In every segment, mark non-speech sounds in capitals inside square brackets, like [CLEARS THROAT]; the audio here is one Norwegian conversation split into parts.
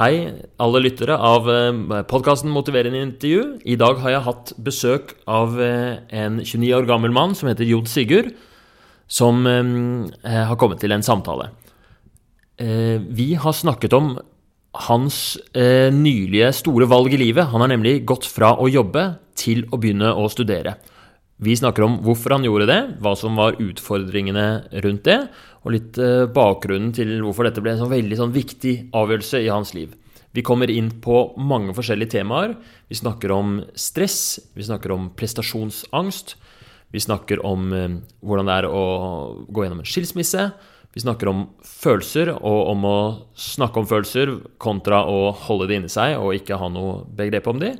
Hei, alle lyttere av podkasten Motiverende intervju. I dag har jeg hatt besøk av eh, en 29 år gammel mann som heter Jod Sigurd, som eh, har kommet til en samtale. Eh, vi har snakket om hans nylige store valg i livet. Han har nemlig gått fra å jobbe til å begynne å studere. Vi snakker om hvorfor han gjorde det, hva som var utfordringene rundt det, og litt eh, bakgrunnen til hvorfor dette ble en sånn veldig sånn viktig avgjørelse i hans liv. Vi kommer inn på mange forskjellige temaer. Vi snakker om stress, vi snakker om prestasjonsangst. Vi snakker om eh, hvordan det er å gå gjennom en skilsmisse. Vi snakker om følelser og om å snakke om følelser kontra å holde det inni seg og ikke ha noe begrep om de.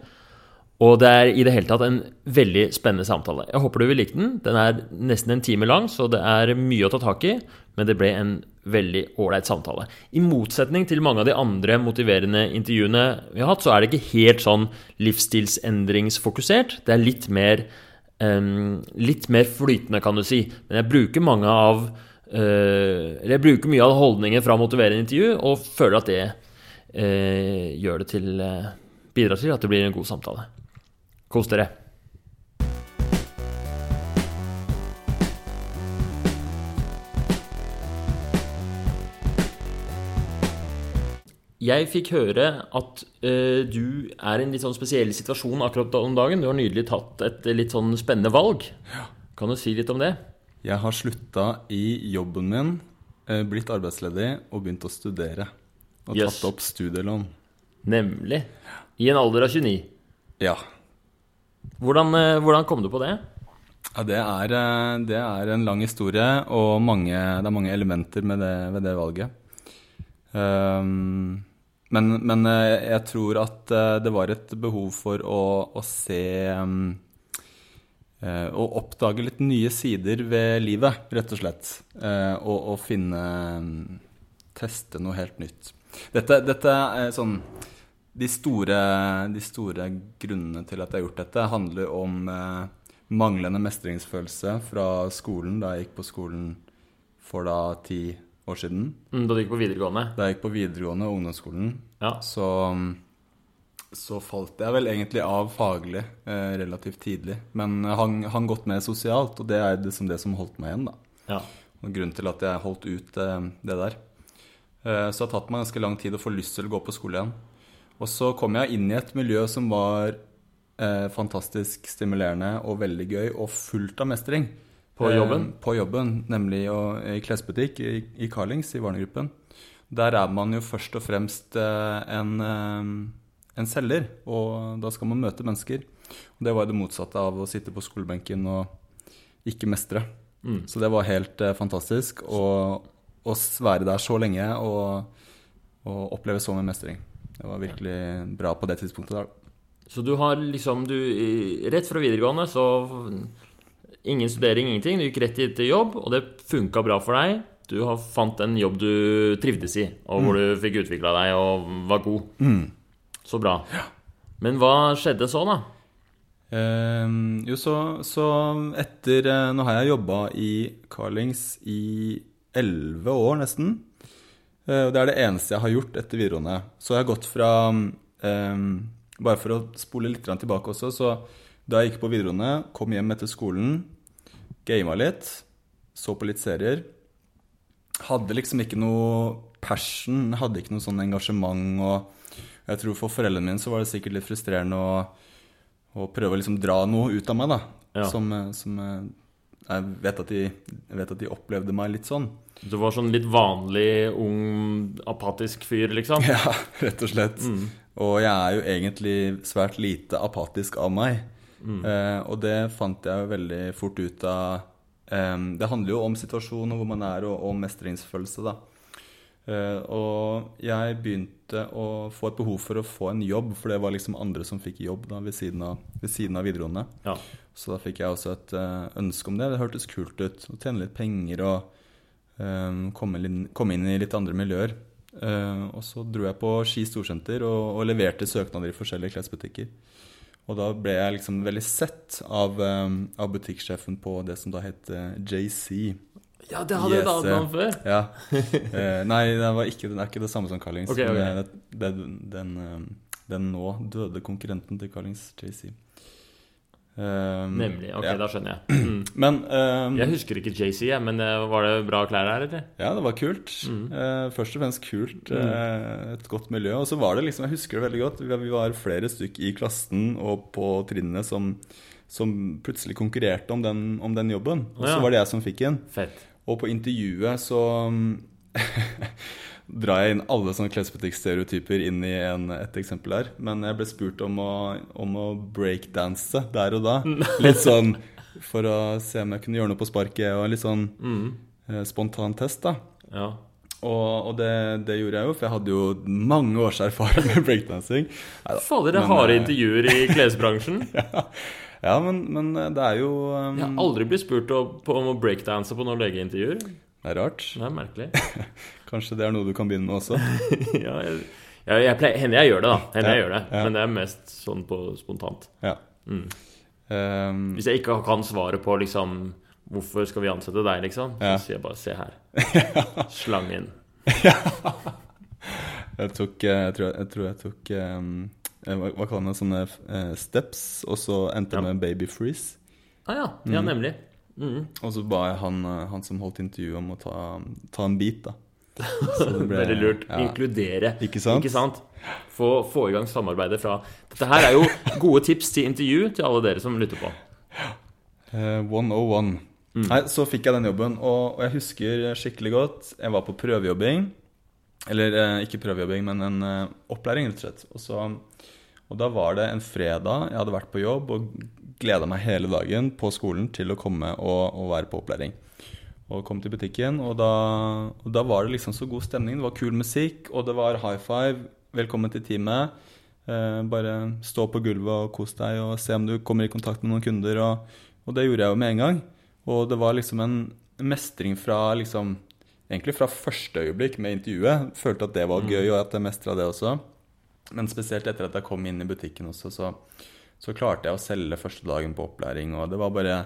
Og det er i det hele tatt en veldig spennende samtale. Jeg håper du vil like den. Den er nesten en time lang, så det er mye å ta tak i. Men det ble en veldig ålreit samtale. I motsetning til mange av de andre motiverende intervjuene vi har hatt, så er det ikke helt sånn livsstilsendringsfokusert. Det er litt mer, um, litt mer flytende, kan du si. Men jeg bruker mange av uh, jeg bruker mye av holdningen fra motiverende intervju, og føler at det uh, gjør det til uh, Bidrar til at det blir en god samtale. Kos dere. Jeg fikk høre at uh, du er i en litt sånn spesiell situasjon akkurat om dagen. Du har nydelig tatt et litt sånn spennende valg. Kan du si litt om det? Jeg har slutta i jobben min, uh, blitt arbeidsledig og begynt å studere. Og yes. tatt opp studielån. Nemlig. I en alder av 29. Ja. Hvordan, eh, hvordan, kom du på det? Ja, det er, eh, det er en lang historie, og mange, det er mange elementer det, ved det valget. Um, men, men, eh, jeg tror at det var et behov for å, å se um, Å oppdage litt nye sider ved livet, rett og slett. Uh, og, og, finne Teste noe helt nytt. Dette, dette er sånn de store, de store, grunnene til at jeg har gjort dette, handler om eh, manglende mestringsfølelse fra skolen da jeg gikk på skolen for da ti år siden. Mm, da du gikk på videregående? Da jeg gikk på videregående og ungdomsskolen. Ja. Så, så, falt jeg vel egentlig av faglig eh, relativt tidlig. Men hang, hang, godt med sosialt, og det er liksom det som holdt meg igjen. da. Ja. Og grunnen til at jeg holdt ut eh, det der. Eh, så det har tatt meg ganske lang tid å få lyst til å gå på skole igjen. Og så kom jeg inn i et miljø som var eh, fantastisk stimulerende og veldig gøy, og fullt av mestring. På jobben? Eh, på jobben, nemlig i klesbutikk i, i Carlings, i Varnegruppen. Der er man jo først og fremst eh, en, eh, en, selger, og da skal man møte mennesker. Og det var det motsatte av å sitte på skolebenken og ikke mestre. Mm. Så det var helt eh, fantastisk å, å være der så lenge og, og oppleve så mye mestring. Det var virkelig bra på det tidspunktet der. Så du har liksom du, Rett fra videregående så Ingen studering, ingenting. Du gikk rett til jobb, og det funka bra for deg. Du har fant en jobb du trivdes i, og hvor mm. du fikk utvikla deg og var god. Mm. Så bra. Ja. Men hva skjedde så, da? Eh, jo, så, så, etter eh, Nå har jeg jobba i Carlings i elleve år, nesten. Eh, og det er det eneste jeg har gjort etter videregående. Så jeg har gått fra um, Bare for å spole litt tilbake også, så da jeg gikk på videregående, kom hjem etter skolen, gama litt, så på litt serier. Hadde liksom ikke noe passion, hadde ikke noe sånn engasjement. Og jeg tror for foreldrene mine så var det sikkert litt frustrerende å, å prøve å liksom dra noe ut av meg, da. Ja. Som, som jeg vet, de, jeg vet at de opplevde meg litt sånn. Du var sånn litt vanlig, ung, apatisk fyr, liksom? [LAUGHS] Ja, rett og slett. Mm. Og jeg er jo egentlig svært lite apatisk av meg. Mm. Eh, og det fant jeg jo veldig fort ut av eh, Det handler jo om situasjonen hvor man er, og, og mestringsfølelse, da. Eh, og jeg begynte å få et behov for å få en jobb, for det var liksom andre som fikk jobb da, ved, siden av, ved siden av videregående. Ja. Så da fikk jeg også et uh, ønske om det. Det hørtes kult ut. Å tjene litt penger og um, komme, komme, inn i litt andre miljøer. Uh, og så dro jeg på Ski storsenter og, og, leverte søknader i forskjellige klesbutikker. Og da ble jeg liksom veldig sett av, um, av butikksjefen på det som da het JC. Ja, det hadde yes. et annet navn før. Ja. [LAUGHS] uh, nei, det, var ikke, det er ikke det samme som Carlings. Ok, ok. men Det, det, den, eh, den nå døde konkurrenten til Carlings, JC. Um, Nemlig. Ok, ja. da skjønner jeg. Mm. [CLEARS THROAT] Men um, Jeg husker ikke JC, men eh, var det bra klær her, eller? Ja, det var kult. Mm. Uh, først og fremst kult. Eh, et godt miljø. Og så var det liksom, jeg husker det veldig godt, vi vi var flere stykk i klassen og på trinnene som, som plutselig konkurrerte om den, om den jobben. Og så Ja. var det jeg som fikk den. Fett. Og på intervjuet så mm, [LAUGHS] drar jeg inn alle sånne klesbutikkstereotyper inn i en, et eksempel her. Men jeg ble spurt om å, om å breakdanse der og da. [LAUGHS] Litt sånn for å se om jeg kunne gjøre noe på sparket, og litt sånn Mm. eh, spontan test, da. Ja. Og, og det, det gjorde jeg jo, for jeg hadde jo mange års erfaring med breakdancing. Fader, det er harde eh, intervjuer i [LAUGHS] klesbransjen. Ja, men, men det er jo um, Jeg har aldri blitt spurt om, å breakdanse på noen legeintervjuer. Det er rart. Det er merkelig. [LAUGHS] Kanskje det er noe du kan begynne med også. [LAUGHS] ja, jeg, jeg, jeg pleier, hender jeg gjør det, da. Hender jeg gjør det. ja. Men det er mest sånn på spontant. Ja. Mm. Um, Hvis jeg ikke kan svaret på liksom Hvorfor skal vi ansette deg, liksom? Så Ja. sier jeg bare 'se her'. [LAUGHS] Slang inn. jeg tok eh, Jeg tror jeg, tror jeg tok um, eh, hva, hva kaller man det? Sånne eh, steps, og så endte jeg Ja. med baby freeze. Ah, ja. ja, nemlig. Mm. Og så ba jeg han, eh, han som holdt intervjuet, om å ta, ta en bit, da. [LAUGHS] Så det ble- Veldig lurt. Ja. Inkludere. Ikke sant? Ikke sant? Få, få i gang samarbeidet fra Dette her er jo gode tips til intervju til alle dere som lytter på. Uh, 101. Nei, så fikk jeg den jobben, og, og jeg husker skikkelig godt Jeg var på prøvejobbing. Eller eh, ikke prøvejobbing, men en eh, opplæring, rett og slett. Og, så, og da var det en fredag. Jeg hadde vært på jobb og gleda meg hele dagen på skolen til å komme og, og være på opplæring. Og kom til butikken, og da, og da var det liksom så god stemning. Det var kul musikk, og det var high five. Velkommen til teamet. Eh, bare stå på gulvet og kos deg og se om du kommer i kontakt med noen kunder. Og, og det gjorde jeg jo med en gang. Og det var liksom en mestring fra liksom Egentlig fra første øyeblikk med intervjuet. Følte at det var gøy, og at jeg mestra det også. Men spesielt etter at jeg kom inn i butikken også, så, så klarte jeg å selge første dagen på opplæring. Og det var bare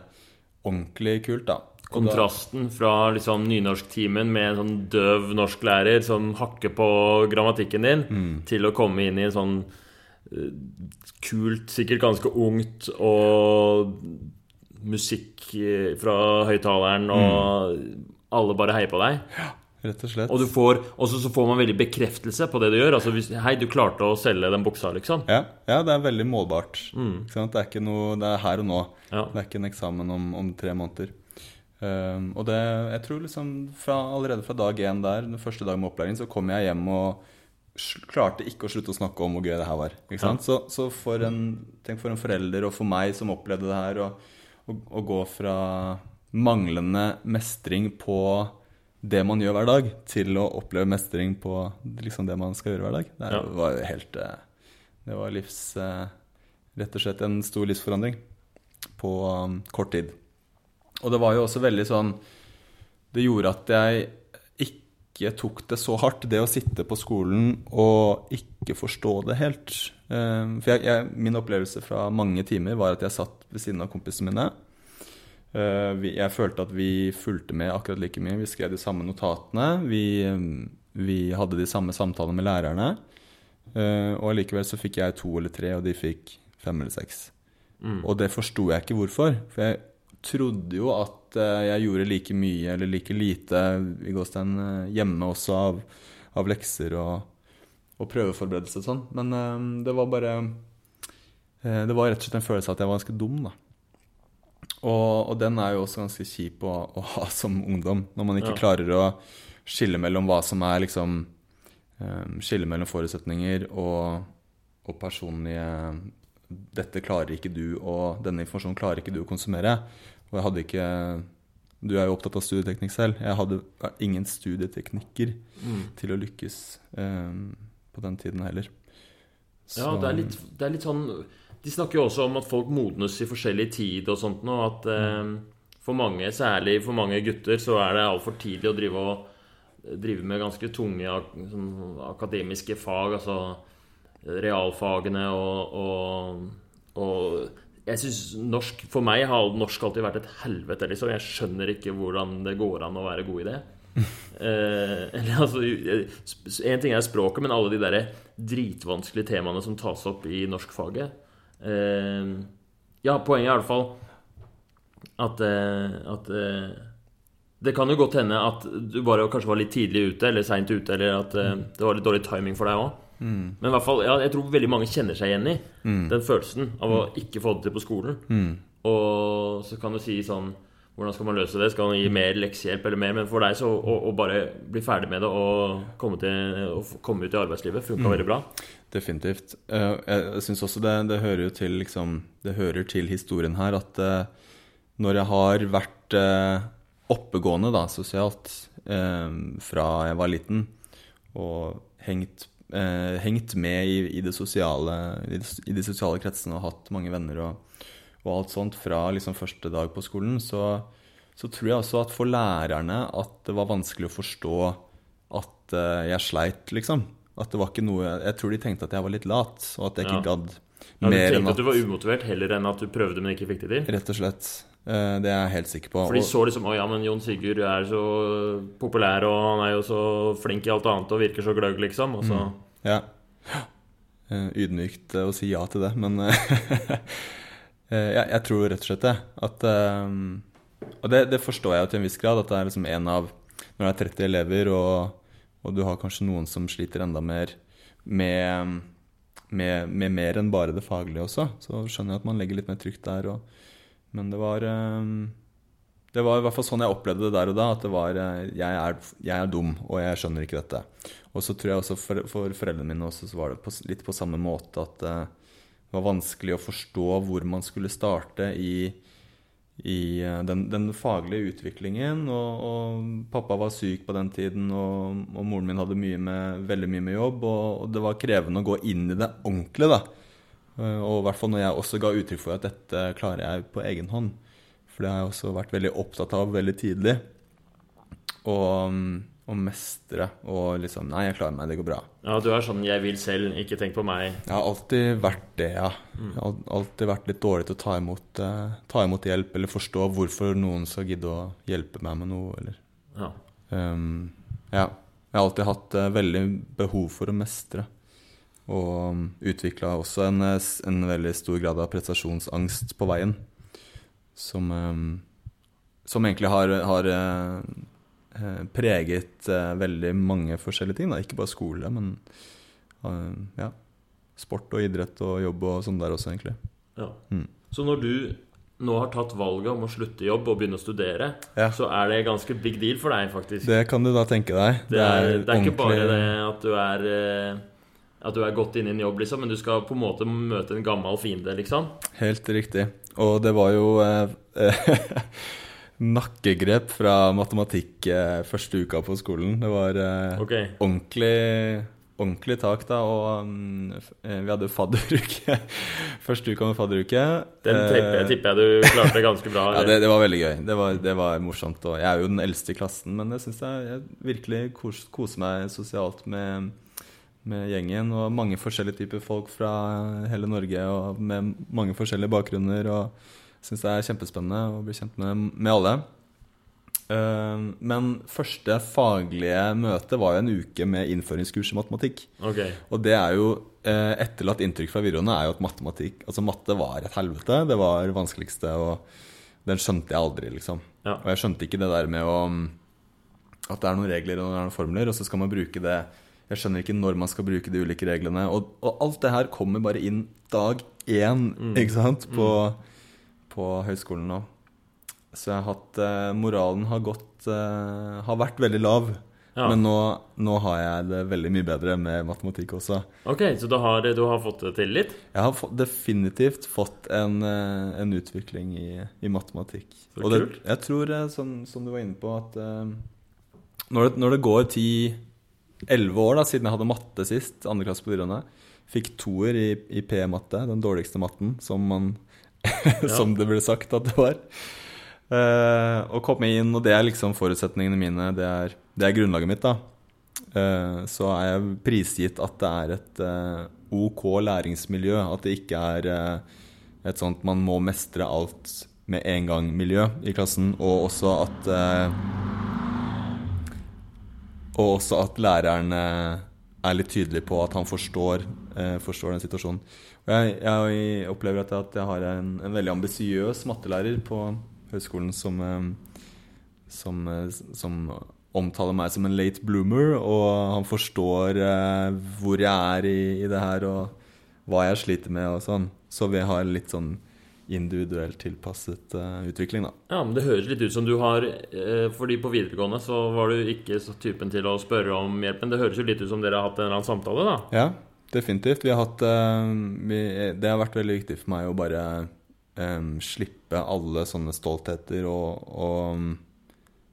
ordentlig kult, da. Og da- Kontrasten fra liksom nynorsktimen med en sånn døv norsklærer som hakker på grammatikken din, Mm. til å komme inn i en sånn eh, kult, sikkert ganske ungt, og musikk eh, fra høyttaleren, og alle bare heier på deg. Ja, Rett og slett. Og du får, også så får man veldig bekreftelse på det du gjør. Altså hvis, Hei, du klarte å selge den buksa, liksom. Ja, ja, det er veldig målbart. Mm. Det er noe, det er her og nå. Ja. Det er ikke en eksamen om, om tre måneder. Um, og det, jeg tror liksom fra, allerede fra dag én der, den første dagen med opplæring, så kom jeg hjem og klarte ikke å slutte å snakke om hvor gøy det her var. Sant? Så, så for en, tenk for en forelder og for meg som opplevde det her, å gå fra manglende mestring på det man gjør hver dag, til å oppleve mestring på liksom det man skal gjøre hver dag. Det Ja. var helt eh, Det var livs... eh, Rett og slett en stor livsforandring på um, kort tid. Og det var jo også veldig sånn Det gjorde at jeg ikke tok det så hardt, det å sitte på skolen og ikke forstå det helt. Eh, For jeg, jeg, min opplevelse fra mange timer var at jeg satt ved siden av kompisene mine. Eh, Jeg følte at vi fulgte med akkurat like mye. Vi skrev de samme notatene. Vi, eh, vi hadde de samme samtalene med lærerne. Eh, Og allikevel så fikk jeg to eller tre, og de fikk fem eller seks. Mm. Og det forsto jeg ikke hvorfor. For jeg trodde jo at eh, jeg gjorde like mye eller like lite i gåstein hjemme også av, av lekser og, og prøveforberedelse og sånn. Men det var bare Det var rett og slett en følelse av at jeg var ganske dum, da. Og, og den er jo også ganske kjip å, å ha [LAUGHS] som ungdom, når man ikke Ja. klarer å skille mellom hva som er liksom um, Skille mellom forutsetninger og, og personlige Dette klarer ikke du, og denne informasjonen klarer ikke du å konsumere. Og jeg hadde ikke Du er jo opptatt av studieteknikk selv. Jeg hadde ingen studieteknikker Mm. til å lykkes um, på den tiden heller. Ja, det er, litt, det er litt sånn De snakker jo også om at folk modnes i forskjellig tid og sånt nå. At eh, for mange, særlig for mange gutter, så er det altfor tidlig å drive og drive med ganske tunge sånn, akademiske fag. Altså realfagene og, og, og Jeg synes norsk For meg har norsk alltid vært et helvete, liksom. Jeg skjønner ikke hvordan det går an å være god i det. [LAUGHS] eh, eller altså En ting er språket, men alle de der dritvanskelige temaene som tas opp i norskfaget eh, Ja, poenget er i hvert fall at, eh, at eh, det kan jo godt hende at du bare kanskje var litt tidlig ute eller seint ute, eller at eh, det var litt dårlig timing for deg òg. Mm. Men i hvert fall, ja, jeg tror veldig mange kjenner seg igjen i den følelsen av å ikke få det til på skolen. Mm. Og så kan du si sånn Hvordan skal man løse det? Skal man gi mer leksehjelp eller mer? Men for deg så å, å bare bli ferdig med det og komme, til, komme ut i arbeidslivet funka veldig bra. Definitivt. Eh, Jeg, syns også det, det hører jo til liksom, Det hører til historien her at eh, når jeg har vært eh, oppegående da, sosialt fra jeg var liten, og hengt, hengt med i, i, det sosiale, i de sosiale kretsene og hatt mange venner og, og alt sånt fra liksom første dag på skolen, så, så tror jeg også at for lærerne at det var vanskelig å forstå at eh, jeg sleit, liksom. At det var ikke noe Jeg tror de tenkte at jeg var litt lat, og at jeg ikke Ja. gadd Ja, du tenkte at du var umotivert heller enn at du prøvde, men ikke fikk det til? Rett og slett. Eh, Det er jeg helt sikker på. For de så liksom Å ja, men Jon Sigurd er så populær, og han er jo så flink i alt annet og virker så gløgg, liksom. Og så Ja. Eh, Ydmykt å si ja til det, men [LAUGHS] jeg, jeg tror rett og slett det. At eh, Og det, det forstår jeg jo til en viss grad, at det er liksom en av Når det er 30 elever, og, og du har kanskje noen som sliter enda mer med, med, med mer enn bare det faglige også, så skjønner jeg at man legger litt mer trykk der. Og, men det var eh, det var i hvert fall sånn jeg opplevde det der og da. At det var eh, jeg er, jeg er dum, og jeg skjønner ikke dette. Og så tror jeg også for, for foreldrene mine også så var det på, litt på samme måte at eh, det var vanskelig å forstå hvor man skulle starte i, i eh, den, den faglige utviklingen. Og, og pappa var syk på den tiden, og, og moren min hadde mye med, veldig mye med jobb. Og, og det var krevende å gå inn i det ordentlig, da. Eh, Og i hvert fall når jeg også ga uttrykk for at dette klarer jeg på egen hånd. For det har jeg også vært veldig opptatt av veldig tidlig. Og mm, å mestre og liksom Nei, jeg klarer meg, det går bra. Ja, du er sånn 'jeg vil selv, ikke tenk på meg'. Jeg har alltid vært det, ja. Jeg har alltid vært litt dårlig til å ta imot, eh, ta imot hjelp, eller forstå hvorfor noen skal gidde å hjelpe meg med noe, eller Ja. Um, Ja. Jeg har alltid hatt eh, veldig behov for å mestre. Og um, utvikla også en, eh, en veldig stor grad av prestasjonsangst på veien. Som, ehm, som egentlig har, har eh, preget eh, veldig mange forskjellige ting. Da. Ikke bare skole, men eh, ja, sport og idrett og jobb og sånn der også, egentlig. ja. Mm. Så når du nå har tatt valget om å slutte jobb og begynne å studere, Ja. så er det ganske big deal for deg, faktisk. Det kan du da tenke deg. Det er, det er ikke bare det at du er eh, At du er godt inne i en jobb, liksom, men du skal på en måte møte en gammel fiende, liksom. Helt riktig. Og det var jo eh, [LAUGHS] nakkegrep fra matematikk eh, første uka på skolen. Det var eh, Ok. ordentlig, ordentlig tak da, og um, vi hadde fadderuke. [LAUGHS] første uka med fadderuke. Den tipper jeg, tipper jeg du klarte ganske bra. [LAUGHS] ja, det, det var veldig gøy. Det var, det var morsomt. Og jeg er jo den eldste i klassen, men jeg syns jeg, jeg virkelig kos, koser meg sosialt med, med gjengen. Og mange forskjellige typer folk fra hele Norge og med mange forskjellige bakgrunner. Og syns det er kjempespennende å bli kjent med, med alle. Eh, men første faglige møte var jo en uke med innføringskurs i matematikk. Okay. Og det er jo eh, etterlatt inntrykk fra videregående er jo at matematikk Altså matte var et helvete. Det var det vanskeligste, og den skjønte jeg aldri, liksom. Ja. Og jeg skjønte ikke det der med å At det er noen regler og noen formler, og så skal man bruke det Jeg skjønner ikke når man skal bruke de ulike reglene. Og, og alt det her kommer bare inn dag én, ikke sant, på, på høyskolen nå. Så jeg har hatt eh, Moralen har gått eh, Har vært veldig lav. Ja. Men nå, nå har jeg det veldig mye bedre med matematikk også. Ok, Så du har, du har fått det til litt? Jeg har få- definitivt fått en, eh, en utvikling i, i matematikk. Så Og det, jeg tror, som, som du var inne på, at når, det, når det går 10-11 år da, siden jeg hadde matte sist, andre klasse på videregående, fikk toer i, i P-matte, den dårligste matten, som, man, [LAUGHS] som det ble sagt at det var. Uh, å komme inn, og det er liksom forutsetningene mine, det er, det er grunnlaget mitt, da. Uh, så er jeg prisgitt at det er et uh, OK læringsmiljø. At det ikke er eh, et sånt man må mestre alt med en gang-miljø i klassen, og også at eh, Og også at lærerne eh, er litt tydelig på at han forstår, eh, forstår den situasjonen. Jeg, jeg opplever at jeg, at jeg har en, en veldig ambisiøs mattelærer på høyskolen som, eh, som, eh, som omtaler meg som en late bloomer, og han forstår eh, hvor jeg er i, i det her, og hva jeg sliter med og sånn. Så vi har litt sånn individuelt tilpasset uh, utvikling, da. Ja, men Det høres litt ut som du har eh, Fordi på videregående så var du ikke så typen til å spørre om hjelp, men det høres jo litt ut som dere har hatt en eller annen samtale, da? Ja, definitivt. Vi har hatt uh, vi, Det har vært veldig viktig for meg å bare um, slippe alle sånne stoltheter og, og um,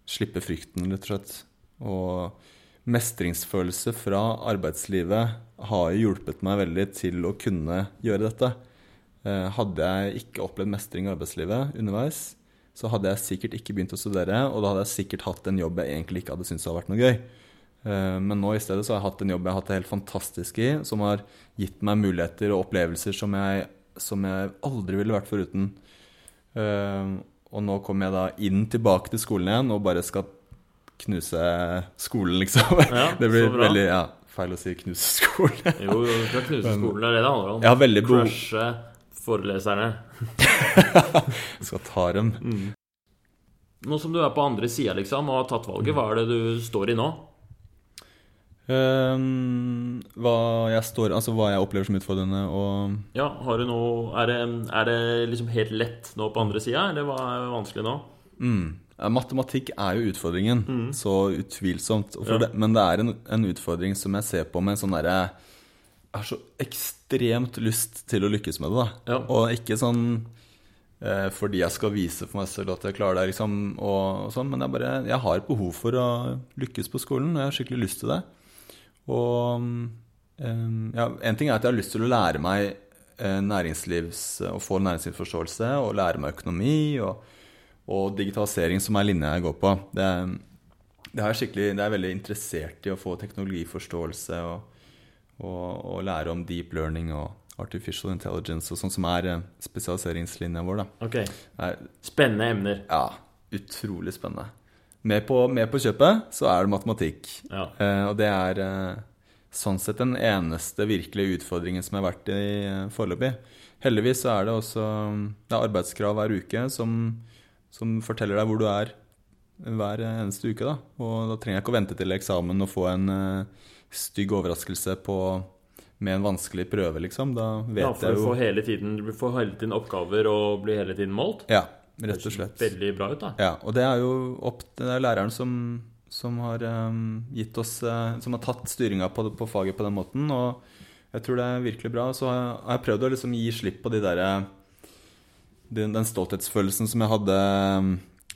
slippe frykten, rett og slett. Og mestringsfølelse fra arbeidslivet har hjulpet meg veldig til å kunne gjøre dette. Eh, hadde jeg ikke opplevd mestring i arbeidslivet underveis, så hadde jeg sikkert ikke begynt å studere, og da hadde jeg sikkert hatt en jobb jeg egentlig ikke hadde syntes hadde vært noe gøy. Eh, men nå i stedet så har jeg hatt en jobb jeg har hatt det helt fantastisk i, som har gitt meg muligheter og opplevelser som jeg, som jeg aldri ville vært foruten. Eh, og nå kommer jeg da inn tilbake til skolen igjen og bare skal knuse skolen, liksom. Ja, [LAUGHS] det blir så bra. veldig ja, feil å si knuse skolen. Jo, du skal knuse [LAUGHS] skolen, det er det det handler om. Jeg har veldig behov Crushe foreleserne. Jeg [LAUGHS] skal ta dem. Nå som du er på andre sida liksom, og har tatt valget, hva er det du står i nå? Um, hva jeg står Altså hva jeg opplever som utfordrende og Ja, har du noe Er det, er det liksom helt lett nå på andre sida, eller hva er vanskelig nå? mm, Matematikk er jo utfordringen, så utvilsomt. Ja. det, men det er en, en utfordring som jeg ser på med en sånn derre har så ekstremt lyst til å lykkes med det, da. Ja. Og ikke sånn eh, fordi jeg skal vise for meg selv at jeg klarer det, liksom, og, og sånn, men jeg bare Jeg har et behov for å lykkes på skolen, og jeg har skikkelig lyst til det. Og eh, ja, en ting er at jeg har lyst til å lære meg eh, næringslivs Å få næringslivsforståelse og lære meg økonomi og, og digitalisering, som er linja jeg går på. Det, det, er det er jeg veldig interessert i å få teknologiforståelse og, og, og lære om deep learning og artificial intelligence og sånn som er eh, spesialiseringslinja vår. da. Ok, er, Spennende emner. ja, utrolig spennende. Med på, med på kjøpet så er det matematikk. Ja. Eh, og det er eh, sånn sett den eneste virkelige utfordringen som jeg har vært i eh, foreløpig. Heldigvis så er det også det er arbeidskrav hver uke som, som forteller deg hvor du er hver eneste uke. da. Og da trenger jeg ikke å vente til eksamen og få en eh, stygg overraskelse på, med en vanskelig prøve, liksom. Da vet Ja, jeg du jo får hele tiden, du får hele tiden oppgaver og blir hele tiden målt. Ja, rett og slett. Det Veldig bra ut, da. Ja, og det er jo opp er læreren som, som har um, gitt oss uh, Som har tatt styringa på, på faget på den måten. Og jeg tror det er virkelig bra. Så har jeg, har jeg prøvd å liksom gi slipp på de derre den, den stolthetsfølelsen som jeg hadde um,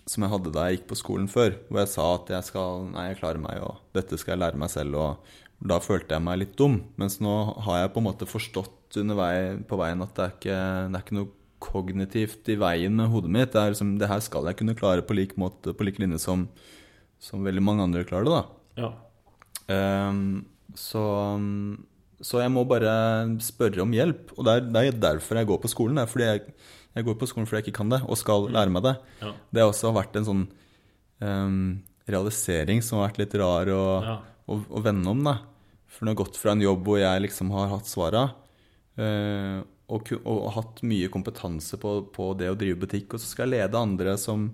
som jeg hadde da jeg gikk på skolen før. Hvor jeg sa at jeg skal Nei, jeg klarer meg, og dette skal jeg lære meg selv. Og da følte jeg meg litt dum. Mens nå har jeg på en måte forstått undervei, på veien at det er ikke, det er ikke noe kognitivt i veien med hodet mitt. Det er liksom, det her skal jeg kunne klare på lik måte, på lik linje som, som veldig mange andre klarer det, da. Ja. Um, så, så jeg må bare spørre om hjelp. Og det er, det er derfor jeg går på skolen. Det er fordi jeg, jeg går på skolen fordi jeg ikke kan det, og skal lære meg det. Ja. Det har også vært en sånn um, realisering som har vært litt rar og... Ja. Å, å vende om, da. For når jeg har gått fra en jobb hvor jeg liksom har hatt svara, eh, og, og, og hatt mye kompetanse på, på det å drive butikk, og så skal jeg lede andre som,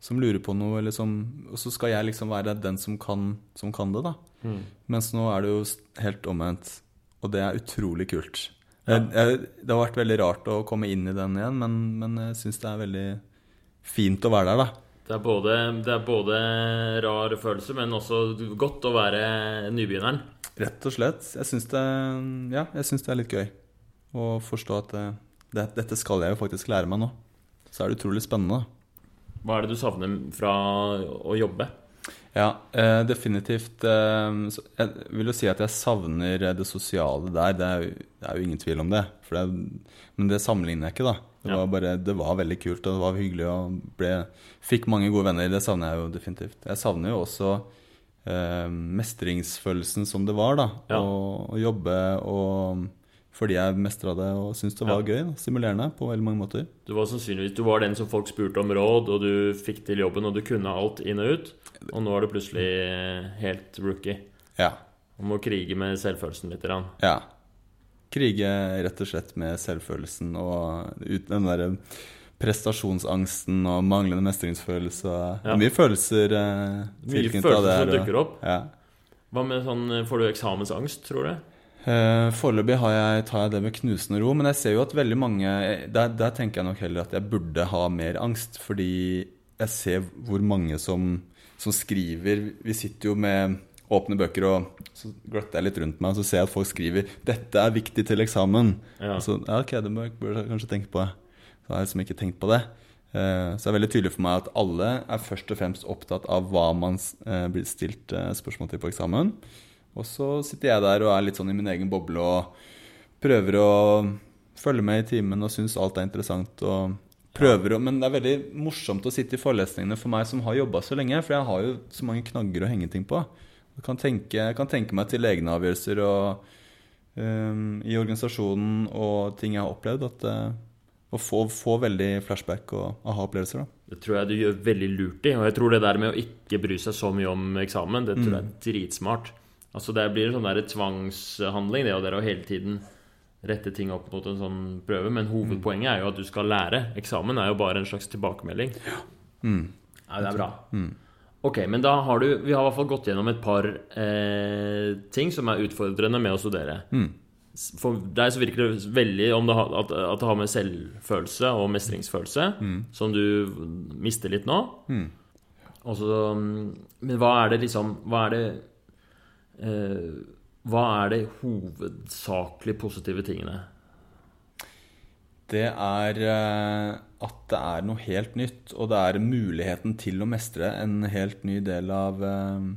som lurer på noe, eller som, og så skal jeg liksom være den som kan, som kan det, da. Mm. Mens nå er det jo helt omvendt, og det er utrolig kult. Jeg, jeg, det har vært veldig rart å komme inn i den igjen, men, men jeg syns det er veldig fint å være der, da. Det er, både, det er både rar følelse, men også godt å være nybegynneren. Rett og slett. Jeg syns det, ja, det er litt gøy å forstå at det, det, dette skal jeg jo faktisk lære meg nå. Så er det utrolig spennende. Hva er det du savner fra å jobbe? Ja, eh, definitivt. Eh, jeg vil jo si at jeg savner det sosiale der. Det er jo, det er jo ingen tvil om det. Det men det sammenligner jeg ikke, da. Det var, bare, det var veldig kult, og det var hyggelig, og ble, fikk mange gode venner. Det savner jeg jo definitivt. Jeg savner jo også eh, mestringsfølelsen som det var, da. Ja. Å, å jobbe og fordi jeg mestra det og syntes det var gøy. simulerende Stimulerende på veldig mange måter. Du var sannsynligvis du var den som folk spurte om råd, og du fikk til jobben, og du kunne alt inn og ut. Og nå er du plutselig helt rookie. Ja. Og må krige med selvfølelsen litt. Ja. Krige rett og slett med selvfølelsen og den derre prestasjonsangsten og manglende mestringsfølelse. og Ja. Mye følelser eh, Mye følelser det som dukker opp. Ja. Hva med sånn Får du eksamensangst, tror du? Eh, Foreløpig jeg, tar jeg det med knusende ro, men jeg ser jo at veldig mange der, der tenker jeg nok heller at jeg burde ha mer angst, fordi jeg ser hvor mange som, som skriver Vi sitter jo med åpne bøker, og så gløtter jeg litt rundt meg, og så ser jeg at folk skriver 'Dette er viktig til eksamen'. Ja. Og Så, ja, ok, det bør jeg kanskje tenke på. Så har jeg liksom ikke tenkt på det. Eh, Så det er veldig tydelig for meg at alle er først og fremst opptatt av hva man eh, blir stilt eh, spørsmål til på eksamen. Og så sitter jeg der og er litt sånn i min egen boble og prøver å følge med i timen og syns alt er interessant. og prøver å, Men det er veldig morsomt å sitte i forelesningene for meg som har jobba så lenge, for jeg har jo så mange knagger å henge ting på. Jeg kan tenke, jeg kan tenke meg til egne avgjørelser og, um, i organisasjonen og ting jeg har opplevd. At, uh, å få, få veldig flashback og aha-opplevelser. Det tror jeg du gjør veldig lurt i. Og jeg tror det der med å ikke bry seg så mye om eksamen, det tror jeg Mm. er dritsmart. Altså Det blir en sånn der tvangshandling, det, og det er å hele tiden rette ting opp mot en sånn prøve. Men hovedpoenget er jo at du skal lære. Eksamen er jo bare en slags tilbakemelding. Mm. Ja, det er bra. Ok, men da har du Vi har i hvert fall gått gjennom et par eh, ting som er utfordrende med å studere. Mm. For deg så virker det veldig om det har, at, at det har med selvfølelse og mestringsfølelse, som du mister litt nå. Mm. Også, mm, men hva er det liksom Hva er det eh, Hva er det hovedsakelig positive tingene? Det er eh, at det er noe helt nytt, og det er muligheten til å mestre en helt ny del av, eh,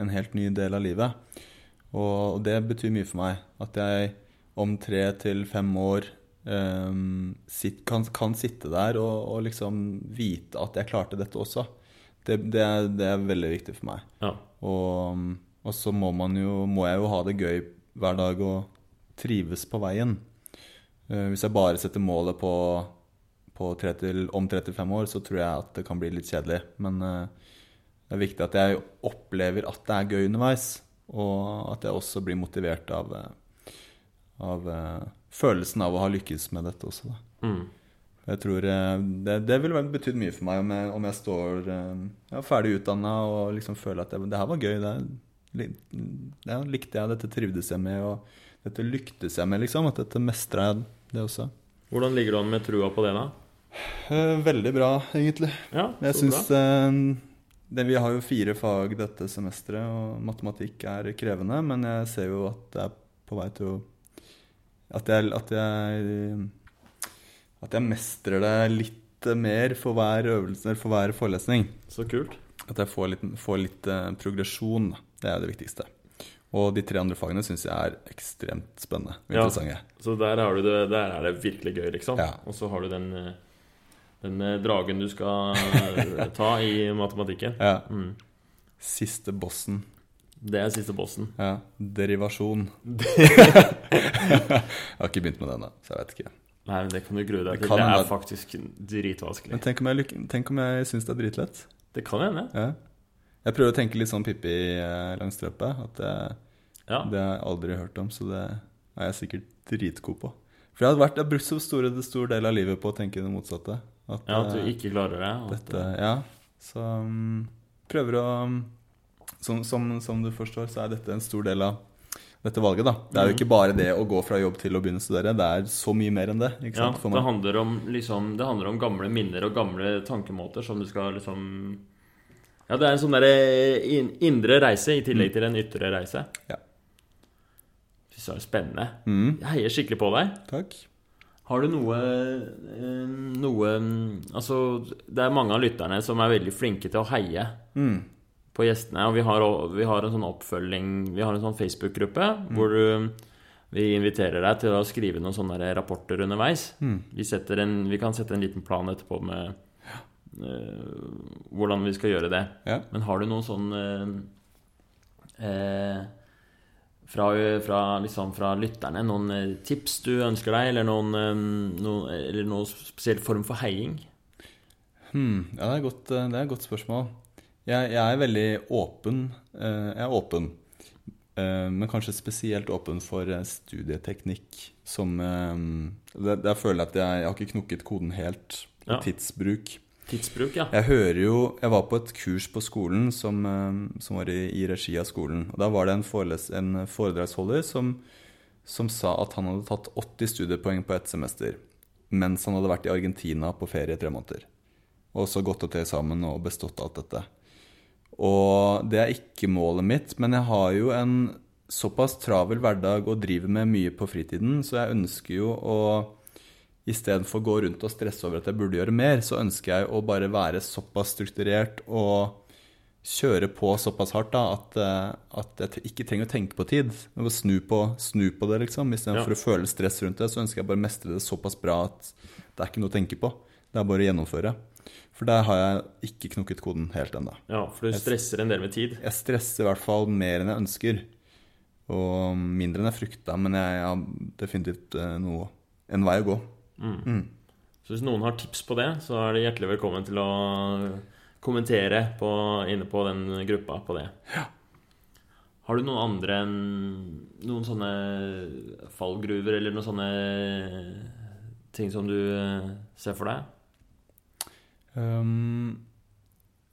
en helt ny del av livet. Og, det betyr mye for meg. At jeg om tre til fem år um, sitt, kan, kan sitte der og, og liksom vite at jeg klarte dette også. Det, det, er, det er veldig viktig for meg. Ja. Og, og så må, man jo, må jeg jo ha det gøy hver dag og trives på veien. Eh, Hvis jeg bare setter målet på, på 30, om 35 år, så tror jeg at det kan bli litt kjedelig. Men eh, det er viktig at jeg opplever at det er gøy underveis. Og at jeg også blir motivert av, eh, av følelsen av å ha lykkes med dette også. Mm. Jeg tror Det, det ville betydd mye for meg om jeg, om jeg står ja, ferdig utdanna og liksom føler at det, det her var gøy. Det, det likte jeg, dette trivdes jeg med, og dette lyktes jeg med, liksom. At dette mestra jeg, det også. Hvordan ligger du an med trua på det, da? Eh, Veldig bra, egentlig. Ja, Jeg syns det, Vi har jo fire fag dette semesteret, og matematikk er krevende, men jeg ser jo at det er på vei til å At jeg, at jeg, at jeg mestrer det litt mer for hver øvelse, for hver forelesning. Så kult. At jeg får litt, får litt eh, progresjon. Det er det viktigste. Og de tre andre fagene syns jeg er ekstremt spennende og Ja. interessante. Så der, har du det, der er det virkelig gøy, liksom. Ja. Og så har du den, eh, den eh, dragen du skal eh, ta i matematikken. Ja. Mm. Siste bossen. Det er siste bossen. Ja. Derivasjon. [LAUGHS] jeg har ikke begynt med den, da, så jeg vet ikke. Nei, men Det kan du grue deg Det til. Det, Det er faktisk dritvanskelig. Men tenk om jeg, tenk om jeg syns det er dritlett? Det kan hende. Ja. Jeg prøver å tenke litt sånn Pippi eh, Langstrømpe. At det, Ja. det har jeg aldri hørt om, så det er jeg sikkert dritgod på. For jeg har, vært, jeg har brukt så store, stor del av livet på å tenke det motsatte. At, ja, At du eh, ikke klarer det. og at- dette, ja. Så um, prøver å um, som, som, som du forstår, så er dette en stor del av dette valget. da. Det er jo Mhm. ikke bare det å gå fra jobb til å begynne å studere. Det er så mye mer enn det. ikke Ja, sant, for det meg. handler, om, liksom, det handler om gamle minner og gamle tankemåter som du skal liksom Ja, det er en sånn derre indre reise i tillegg til en ytre reise. Mm. Ja. Fy søren, spennende. Mm, Jeg heier skikkelig på deg. takk. Har du noe, eh, noe Altså, det er mange av lytterne som er veldig flinke til å heie Mm. på gjestene. Og vi har, vi har en sånn oppfølging Vi har en sånn Facebook-gruppe hvor du, vi inviterer deg til å skrive noen sånne rapporter underveis. Mm. Vi, en, vi kan sette en liten plan etterpå med eh, hvordan vi skal gjøre det. Ja. Men har du noen sånn eh, eh, fra, fra, liksom fra lytterne noen eh, tips du ønsker deg, eller noen, eh, noen, eller noen spesiell form for heiing? Hmm, ja, det er, godt, det er et godt spørsmål. Jeg, jeg, er veldig åpen. Jeg er åpen. Men kanskje spesielt åpen for studieteknikk som Der føler jeg at jeg, jeg har ikke knukket koden helt ja. tidsbruk. Tidsbruk, ja. Jeg hører jo Jeg var på et kurs på skolen som, eh, som var i, i, regi av skolen. Og Da var det en, foreles, en foredragsholder som, som, sa at han hadde tatt 80 studiepoeng på ett semester. Mens han hadde vært i Argentina på ferie i tre måneder. Og så gått opp til sammen og bestått alt dette. Og det er ikke målet mitt, men jeg har jo en såpass travel hverdag og driver med mye på fritiden, så jeg ønsker jo å istedenfor å gå rundt og stresse over at jeg burde gjøre mer, så ønsker jeg å bare være såpass strukturert og kjøre på såpass hardt da, at, eh, at jeg ikke trenger å tenke på tid. Å snu på, snu på det, liksom. Istedenfor ja. å føle stress rundt det, så ønsker jeg bare å mestre det såpass bra at det er ikke noe å tenke på. Det er bare å gjennomføre. For der har jeg ikke knukket koden helt ennå. Ja, for du stresser en del med tid? Jeg stresser i hvert fall mer enn jeg ønsker. Og mindre enn jeg frykta, men jeg har definitivt eh, noe, en vei å gå. Mm. Mm. Så hvis noen har tips på det, så er de hjertelig velkommen til å kommentere på, inne på den gruppa på det. Ja. Har du noen andre Noen sånne fallgruver eller noen sånne ting som du eh, ser for deg? Um,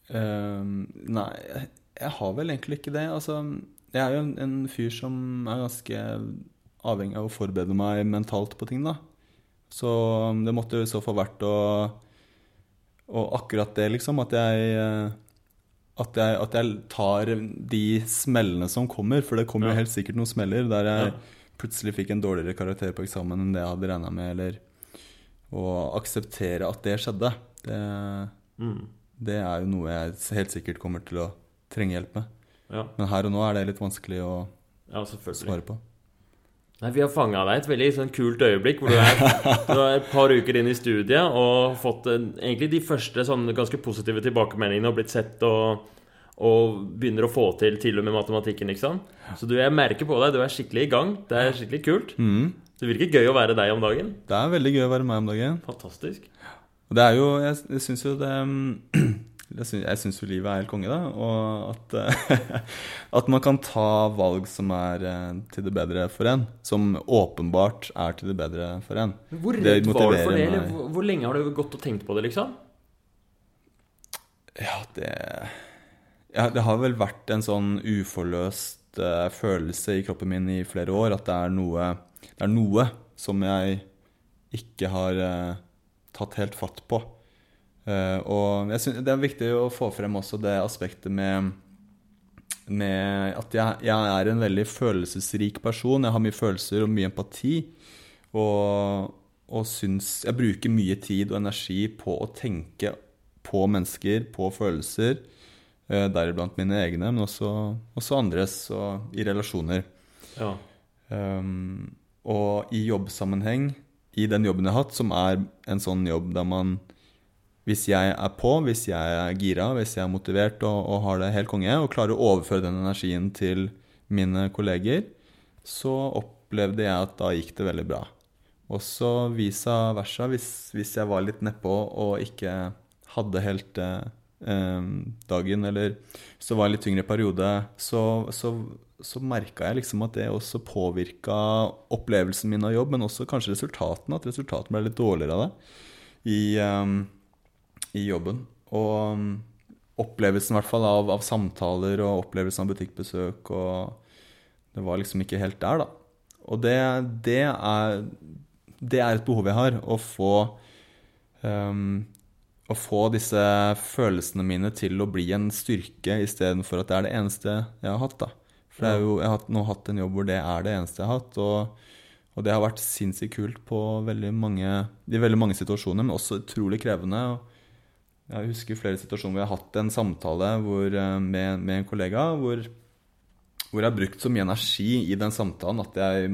um, nei, jeg har vel egentlig ikke det. Altså, jeg er jo en, en fyr som er ganske avhengig av å forberede meg mentalt på ting, da. Så um, det måtte i så fall vært å Og akkurat det, liksom. At jeg, eh, at jeg, at jeg tar de smellene som kommer. For det kommer jo helt sikkert noen smeller der jeg ja. plutselig fikk en dårligere karakter på eksamen enn det jeg hadde regna med. Eller å akseptere at det skjedde. Det, mm. det, er jo noe jeg helt sikkert kommer til å trenge hjelp med. Ja. Men her og nå er det litt vanskelig å ja, svare på. Nei, Vi har fanga deg et veldig sånn, kult øyeblikk hvor du er, [LAUGHS] du er, et par uker inn i studiet og fått en, egentlig de første sånn, ganske positive tilbakemeldingene og blitt sett og, og begynner å få til til og med matematikken. liksom. Så du, jeg merker på deg, du er skikkelig i gang. Det er skikkelig kult. Mm. Det virker gøy å være deg om dagen. Det er veldig gøy å være meg om dagen. Fantastisk. Det er jo Jeg, jeg syns jo det [CLEARS THROAT] Jeg syns jo livet er helt konge, da. Og at, [LAUGHS] at, man kan ta valg som er eh, til det bedre for en. Som åpenbart er til det bedre for en. Hvor redd var du for det? Eller hvor, hvor lenge har du gått og tenkt på det, liksom? Ja, det ja, Det har vel vært en sånn uforløst uh, følelse i kroppen min i flere år. At det er noe, det er noe som jeg ikke har uh, tatt helt fatt på. Uh, og jeg synes Det er viktig å få frem også det aspektet med, med at jeg, jeg, er en veldig følelsesrik person. Jeg har mye følelser og mye empati. Og, og syns Jeg bruker mye tid og energi på å tenke på mennesker, på følelser. Uh, Deriblant mine egne, men også, også andres, og i relasjoner. Ja. Um, og i jobbsammenheng, i den jobben jeg har hatt, som er en sånn jobb der man hvis jeg er på, hvis jeg er gira, hvis jeg er motivert og, og, har det helt konge, og klarer å overføre den energien til mine kolleger, så opplevde jeg at da gikk det veldig bra. Og så visa versa, hvis, hvis jeg var litt nedpå og ikke hadde helt eh, dagen, eller så var jeg litt tyngre periode, så, så, så merka jeg liksom at det også påvirka opplevelsen min av jobb, men også kanskje resultatene. At resultatene ble litt dårligere av det. I, um, i jobben. Og um, opplevelsen i hvert fall av, av, samtaler og opplevelsen av butikkbesøk og Det var liksom ikke helt der, da. Og det, det, er, det er et behov jeg har. Å få um, Å få disse følelsene mine til å bli en styrke istedenfor at det er det eneste jeg har hatt. da. For jo, jeg har nå hatt en jobb hvor det er det eneste jeg har hatt. og og det har vært sinnssykt kult på veldig mange, i veldig mange situasjoner, men også utrolig krevende. Og jeg husker flere situasjoner hvor jeg har hatt en samtale hvor, eh, med, med, en kollega hvor, hvor, jeg har brukt så mye energi i den samtalen at jeg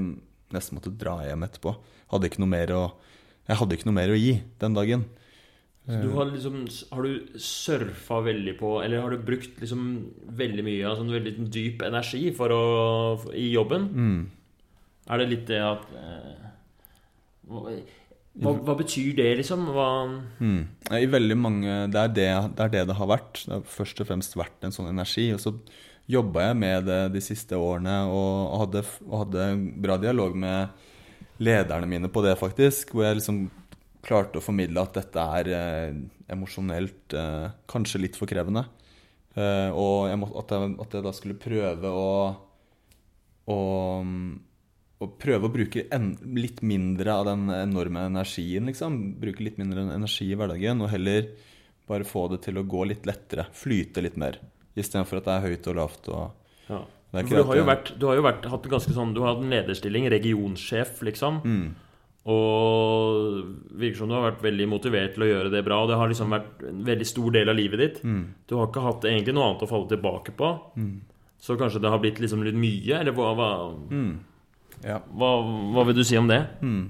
nesten måtte dra hjem etterpå. Hadde å, jeg hadde ikke noe mer å gi den dagen. Så du har liksom Har du surfa veldig på Eller har du brukt liksom veldig mye av sånn veldig dyp energi for å I jobben? Mm. Er det litt det at eh, hva, hva, betyr det, liksom? Hva Mm. I veldig mange det er det, det er det det har vært. Det har først og fremst vært en sånn energi. Og så jobba jeg med det de siste årene og hadde, og hadde bra dialog med lederne mine på det, faktisk. Hvor jeg liksom klarte å formidle at dette er eh, emosjonelt eh, kanskje litt for krevende. Eh, og jeg må, at, jeg, at jeg da skulle prøve å, å å prøve å bruke en, litt mindre av den enorme energien, liksom. Bruke litt mindre energi i hverdagen, og heller bare få det til å gå litt lettere. Flyte litt mer. Istedenfor at det er høyt og lavt og ja. For du har jo vært, du har jo vært hatt ganske sånn Du har hatt en lederstilling, regionsjef, liksom. Mm. Og virker som du har vært veldig motivert til å gjøre det bra. Og det har liksom vært en veldig stor del av livet ditt. Mm. Du har ikke hatt egentlig noe annet å falle tilbake på. Så kanskje det har blitt liksom litt mye? Eller hva, hva, Mm. Ja. hva, hva vil du si om det? Mm.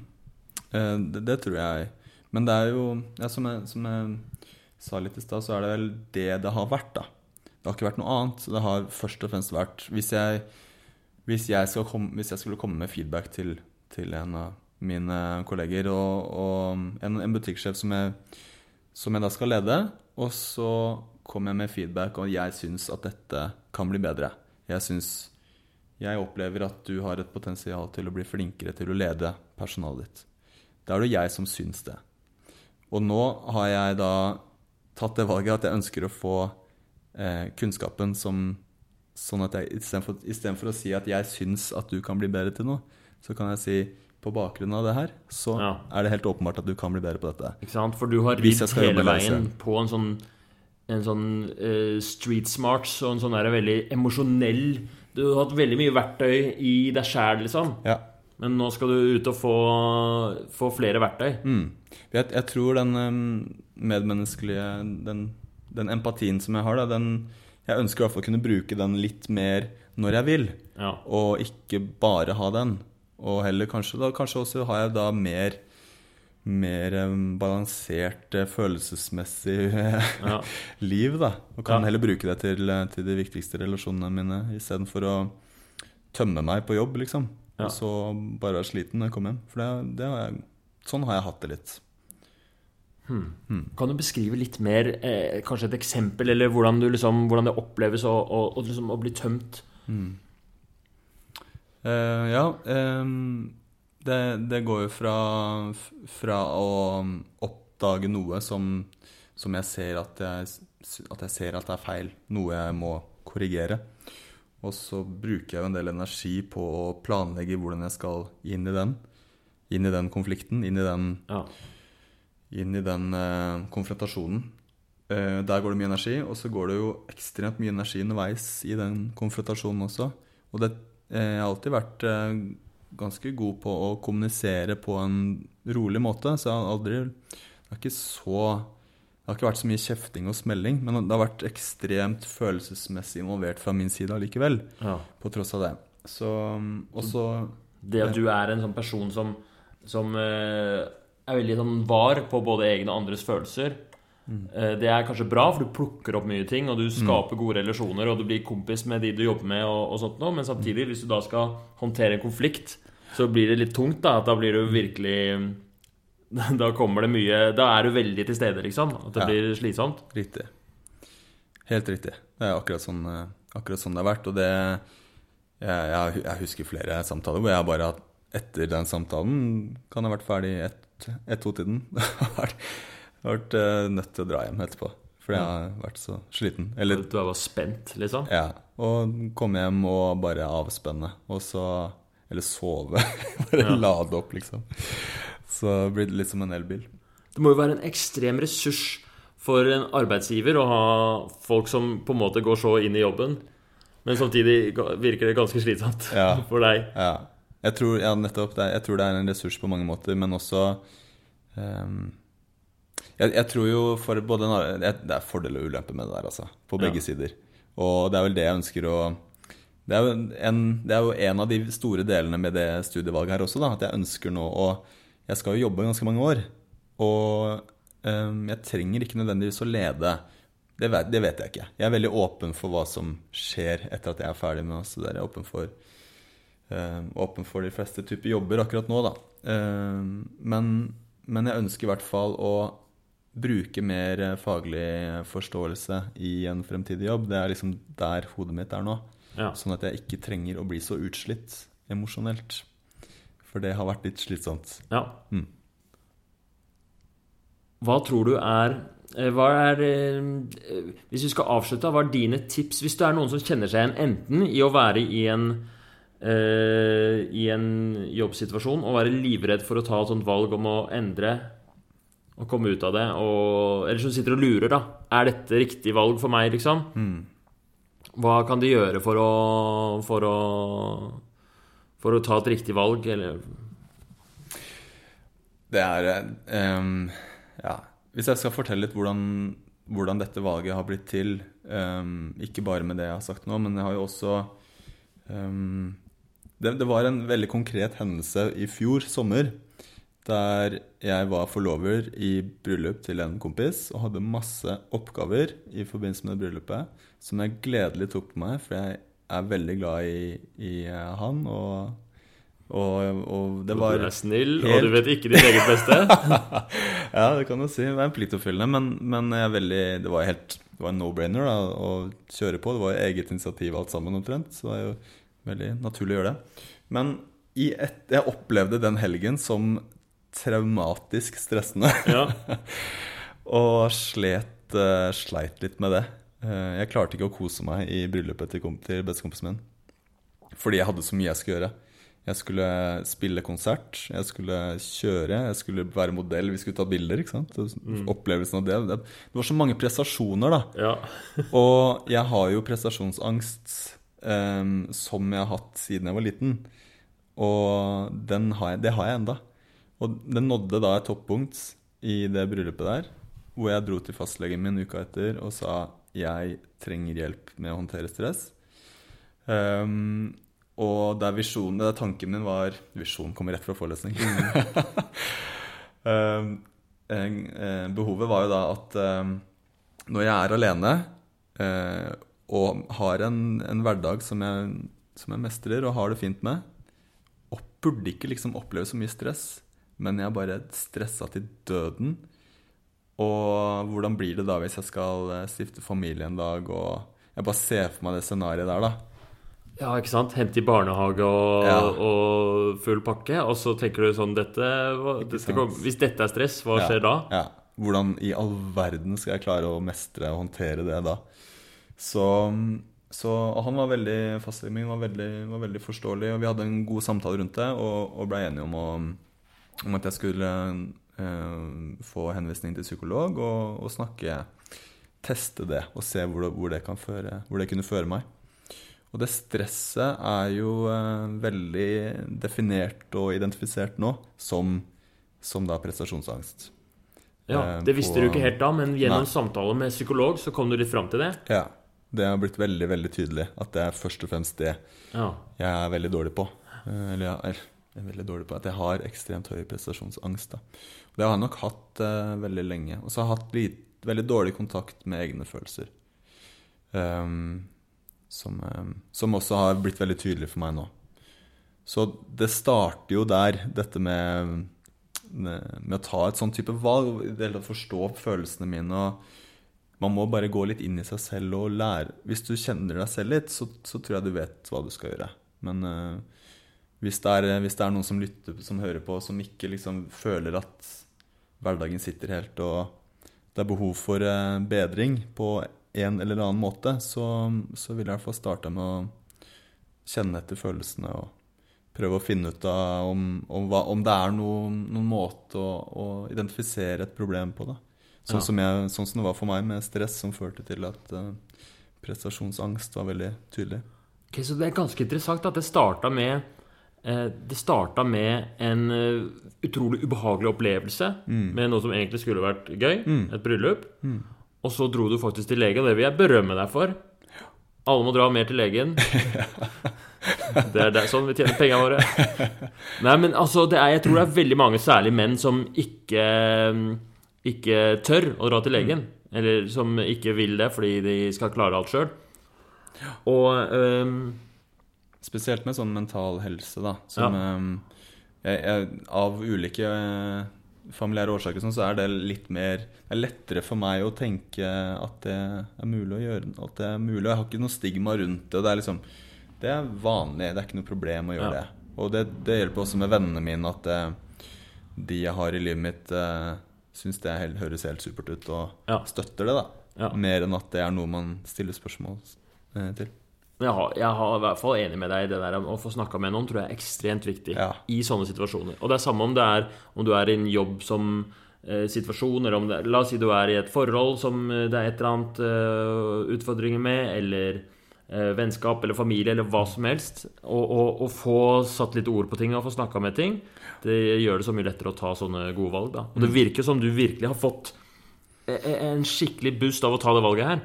Eh, det, det tror jeg. Men det er jo ja, som, jeg, som jeg sa litt i stad, så er det vel det det har vært, da. Det har ikke vært noe annet. Det har først og fremst vært Hvis jeg, hvis jeg, komme, hvis jeg skulle komme med feedback til, til en av mine kolleger og, og en, en butikksjef som som jeg da skal lede, og så kommer jeg med feedback, og jeg syns at dette kan bli bedre. Jeg syns jeg opplever at du har et potensial til å bli flinkere til å lede personalet ditt. Da er det jeg som syns det. Og nå har jeg da tatt det valget at jeg ønsker å få eh, kunnskapen som Sånn at jeg istedenfor, å si at jeg syns at du kan bli bedre til noe, så kan jeg si på bakgrunn av det her, så Ja. er det helt åpenbart at du kan bli bedre på dette. Ikke sant? For du har ridd hele veien på en sånn En sånn uh, street smarts og en sånn der veldig emosjonell Du har hatt veldig mye verktøy i deg sjæl, liksom. Ja. Men nå skal du ut og få, få flere verktøy. Mm. Jeg, jeg tror den um, medmenneskelige den, den empatien som jeg har, da, den Jeg ønsker i hvert fall å kunne bruke den litt mer når jeg vil, Ja. og ikke bare ha den. Og heller kanskje da Kanskje også har jeg da mer mer um, balansert eh, følelsesmessig Ja. [LAUGHS] liv, da. Og kan Ja. heller bruke det til, eh, til de viktigste relasjonene mine istedenfor å tømme meg på jobb, liksom. Ja. Og så bare være sliten når jeg kommer hjem. For det, det har jeg, sånn har jeg hatt det litt. Kan du beskrive litt mer, eh, kanskje et eksempel, eller hvordan, du liksom, hvordan det oppleves å, å, å, liksom, å bli tømt? Eh, ja, ehm, det, det går jo fra, fra å oppdage noe som, som jeg ser at jeg, at jeg ser at det er feil, noe jeg må korrigere. Og så bruker jeg jo en del energi på å planlegge hvordan jeg skal inn i den. Inn i den konflikten, inn i den, Ja. inn i den uh, konfrontasjonen. Uh, der går det mye energi, og så går det jo ekstremt mye energi underveis i den konfrontasjonen også. Og det, uh, jeg har alltid vært ganske god på å kommunisere på en rolig måte, så jeg har aldri Det har ikke så det har ikke vært så mye kjefting og smelling, men det har vært ekstremt følelsesmessig involvert fra min side allikevel, ja. på tross av det. Så, også Det at du er en sånn person som, som eh, er veldig sånn var på både egne og andres følelser. Eh, det er kanskje bra, for du plukker opp mye ting, og du skaper gode relasjoner, og du blir kompis med de du jobber med, og, og sånt noe. Men samtidig, hvis du da skal håndtere en konflikt, så blir det litt tungt, da. At da blir du virkelig [LAUGHS] Da kommer det mye Da er du veldig til stede, liksom. At det Ja. blir slitsomt. Riktig. Helt riktig. Det er akkurat sånn, eh, akkurat sånn det har vært. Og det jeg, jeg, jeg husker flere samtaler hvor jeg bare at etter den samtalen kan jeg ha vært ferdig ett et, to-tiden. [LAUGHS] Jeg har vært, eh, nødt til å dra hjem etterpå. Fordi jeg har vært så sliten. Eller Du bare spent, liksom. ja. Og komme hjem og bare avspenne. Og så Eller sove. [LAUGHS] bare Ja. lade opp, liksom. Så blir det litt som en elbil. Det må jo være en ekstrem ressurs for en arbeidsgiver å ha folk som på en måte går så inn i jobben, men samtidig virker det ganske slitsomt Ja. [LAUGHS] for deg. Ja. Jeg tror, ja, nettopp. Det, jeg tror det er en ressurs på mange måter, men også ehm, jeg, jeg tror jo for både det det er fordel og ulempe med det der, altså. På begge Ja. sider. Og det er vel det jeg ønsker å det er, en, det er jo en av de store delene med det studievalget her også, da. At jeg ønsker nå å Jeg skal jo jobbe ganske mange år. Og um, jeg trenger ikke nødvendigvis å lede. Det vet, det vet, jeg ikke. Jeg er veldig åpen for hva som skjer etter at jeg er ferdig med å studere. Jeg er åpen for, um, åpen for de fleste typer jobber akkurat nå, da. Um, men, men jeg ønsker i hvert fall å bruke mer faglig forståelse i en fremtidig jobb. Det er liksom der hodet mitt er nå. Ja. Sånn at jeg ikke trenger å bli så utslitt emosjonelt. For det har vært litt slitsomt. ja. Mm. Hva tror du er eh, hva er eh, Hvis vi skal avslutte, hva er dine tips hvis det er noen som kjenner seg igjen enten i å være i en eh, i en jobbsituasjon og være livredd for å ta et sånt valg om å endre og komme ut av det, og, eller som sitter og lurer, da. Er dette riktig valg for meg, liksom? Hva kan de gjøre for å for å for å ta et riktig valg, eller Det er um, Ja. Hvis jeg skal fortelle litt hvordan, hvordan dette valget har blitt til, um, ikke bare med det jeg har sagt nå, men jeg har jo også um, det, det var en veldig konkret hendelse i fjor sommer der jeg var forlover i bryllup til en kompis og hadde masse oppgaver i forbindelse med bryllupet som jeg gledelig tok på meg, for jeg er veldig glad i, i eh, han. Og, og, og det var du er snill, og du vet ikke ditt eget beste? [LAUGHS] ja, det kan du si. Det er en pliktoppfyllende. Men, men jeg er veldig, det var helt det var en no-brainer å kjøre på. Det var eget initiativ alt sammen omtrent. Så det var jo veldig naturlig å gjøre det. Men i et, jeg opplevde den helgen som traumatisk stressende. Ja. [LAUGHS] og slet, eh, sleit litt med det. Eh, jeg klarte ikke å kose meg i bryllupet til, til bestekompisen min. Fordi jeg hadde så mye jeg skulle gjøre. Jeg skulle spille konsert, jeg skulle kjøre, jeg skulle være modell, vi skulle ta bilder. ikke sant? Og Opplevelsen av det, det var så mange prestasjoner, da. ja. [LAUGHS] Og jeg har jo prestasjonsangst um, som jeg har hatt siden jeg var liten. Og den har jeg, det har jeg enda. Og den nådde da et toppunkt i det bryllupet der, hvor jeg dro til fastlegen min uka etter og sa jeg trenger hjelp med å håndtere stress. Um, og der visjonen, der tanken min var Visjonen kommer rett fra forelesning. [LAUGHS] um, eh, behovet var jo da at um, når jeg er alene uh, og har en, en hverdag som jeg, som jeg mestrer og har det fint med, og burde ikke liksom oppleve så mye stress, men jeg er bare stressa til døden. Og hvordan blir det da hvis jeg skal eh, stifte familie en dag, og jeg bare ser for meg det scenarioet der, da. Ja, ikke sant? Hente i barnehage og, Ja. og full pakke. Og så tenker du sånn dette, dette kom, Hvis dette er stress, hva Ja, skjer da? Ja. Hvordan i all verden skal jeg klare å mestre og håndtere det da? Så, så han var veldig fastlegen min var veldig, var veldig forståelig, og vi hadde en god samtale rundt det og, og ble enige om, å, om at jeg skulle eh, få henvisning til psykolog og, og snakke Teste det og se hvor det, hvor, det kan føre, hvor det kunne føre meg. Og det stresset er jo eh, veldig definert og identifisert nå som, som da prestasjonsangst. Ja, Eh, Det visste på- du ikke helt da, men gjennom Nei. samtale med psykolog så kom du litt fram til det? Ja. Det har blitt veldig veldig tydelig at det er først og fremst det Ja. jeg er veldig dårlig på. Eh, Eller ja, er, jeg er veldig dårlig på at jeg har ekstremt høy prestasjonsangst. Da. Det har jeg nok hatt uh, veldig lenge. Og så har jeg hatt lit, veldig dårlig kontakt med egne følelser. Um, som, um, som også har blitt veldig tydelig for meg nå. Så det starter jo der, dette med, med, å ta et sånn type valg. eller hele forstå følelsene mine. og Man må bare gå litt inn i seg selv og lære. Hvis du kjenner deg selv litt, så, så tror jeg du vet hva du skal gjøre. Men eh, hvis, det er, hvis det er noen som lytter, som hører på, som ikke liksom føler at hverdagen sitter helt, og det er behov for eh, bedring på en eller annen måte, så, så vil jeg i hvert fall starte med å kjenne etter følelsene og prøve å finne ut av om, om, hva, om det er noen, noen måte å, å identifisere et problem på. Da. Sånn, Ja. som jeg, sånn som det var for meg med stress, som førte til at eh, prestasjonsangst var veldig tydelig. Ok, Så det er ganske interessant at det starta med eh, Det starta med en eh, utrolig ubehagelig opplevelse med noe som egentlig skulle vært gøy, et bryllup. Og så dro du faktisk til lege, og det vil jeg berømme deg for. Alle må dra mer til legen. [LAUGHS] Det er der, sånn vi tjener pengene våre. Nei, men altså, det er, jeg tror det er veldig mange, særlig menn, som ikke ikke tør å dra til legen. Eller som ikke vil det fordi de skal klare alt sjøl. Og ehm, Spesielt med sånn mental helse, da. Som eh, jeg, jeg, Av ulike eh, familiære årsaker sånn, så er det litt mer Det er lettere for meg å tenke at det er mulig å gjøre At det er mulig. Jeg har ikke noe stigma rundt det. og Det er liksom Det er vanlig. Det er ikke noe problem å gjøre Ja. det. Og det, det hjelper også med vennene mine at det, de jeg har i livet mitt, uh, syns det helt, høres helt supert ut, og Ja. støtter det, da. Ja. Mer enn at det er noe man stiller spørsmål eh, til. Men jeg har, jeg har i hvert fall enig med deg i det der å få snakka med noen tror jeg er ekstremt viktig Ja. i sånne situasjoner. Og det er samme om det er om du er i en jobb som eh, situasjon, eller om det La oss si du er i et forhold som eh, det er et eller annet eh, utfordringer med, eller eh, vennskap eller familie eller hva som helst. Og få satt litt ord på ting og få snakka med ting, det gjør det så mye lettere å ta sånne gode valg. da Og det virker som du virkelig har fått eh, en skikkelig boost av å ta det valget her.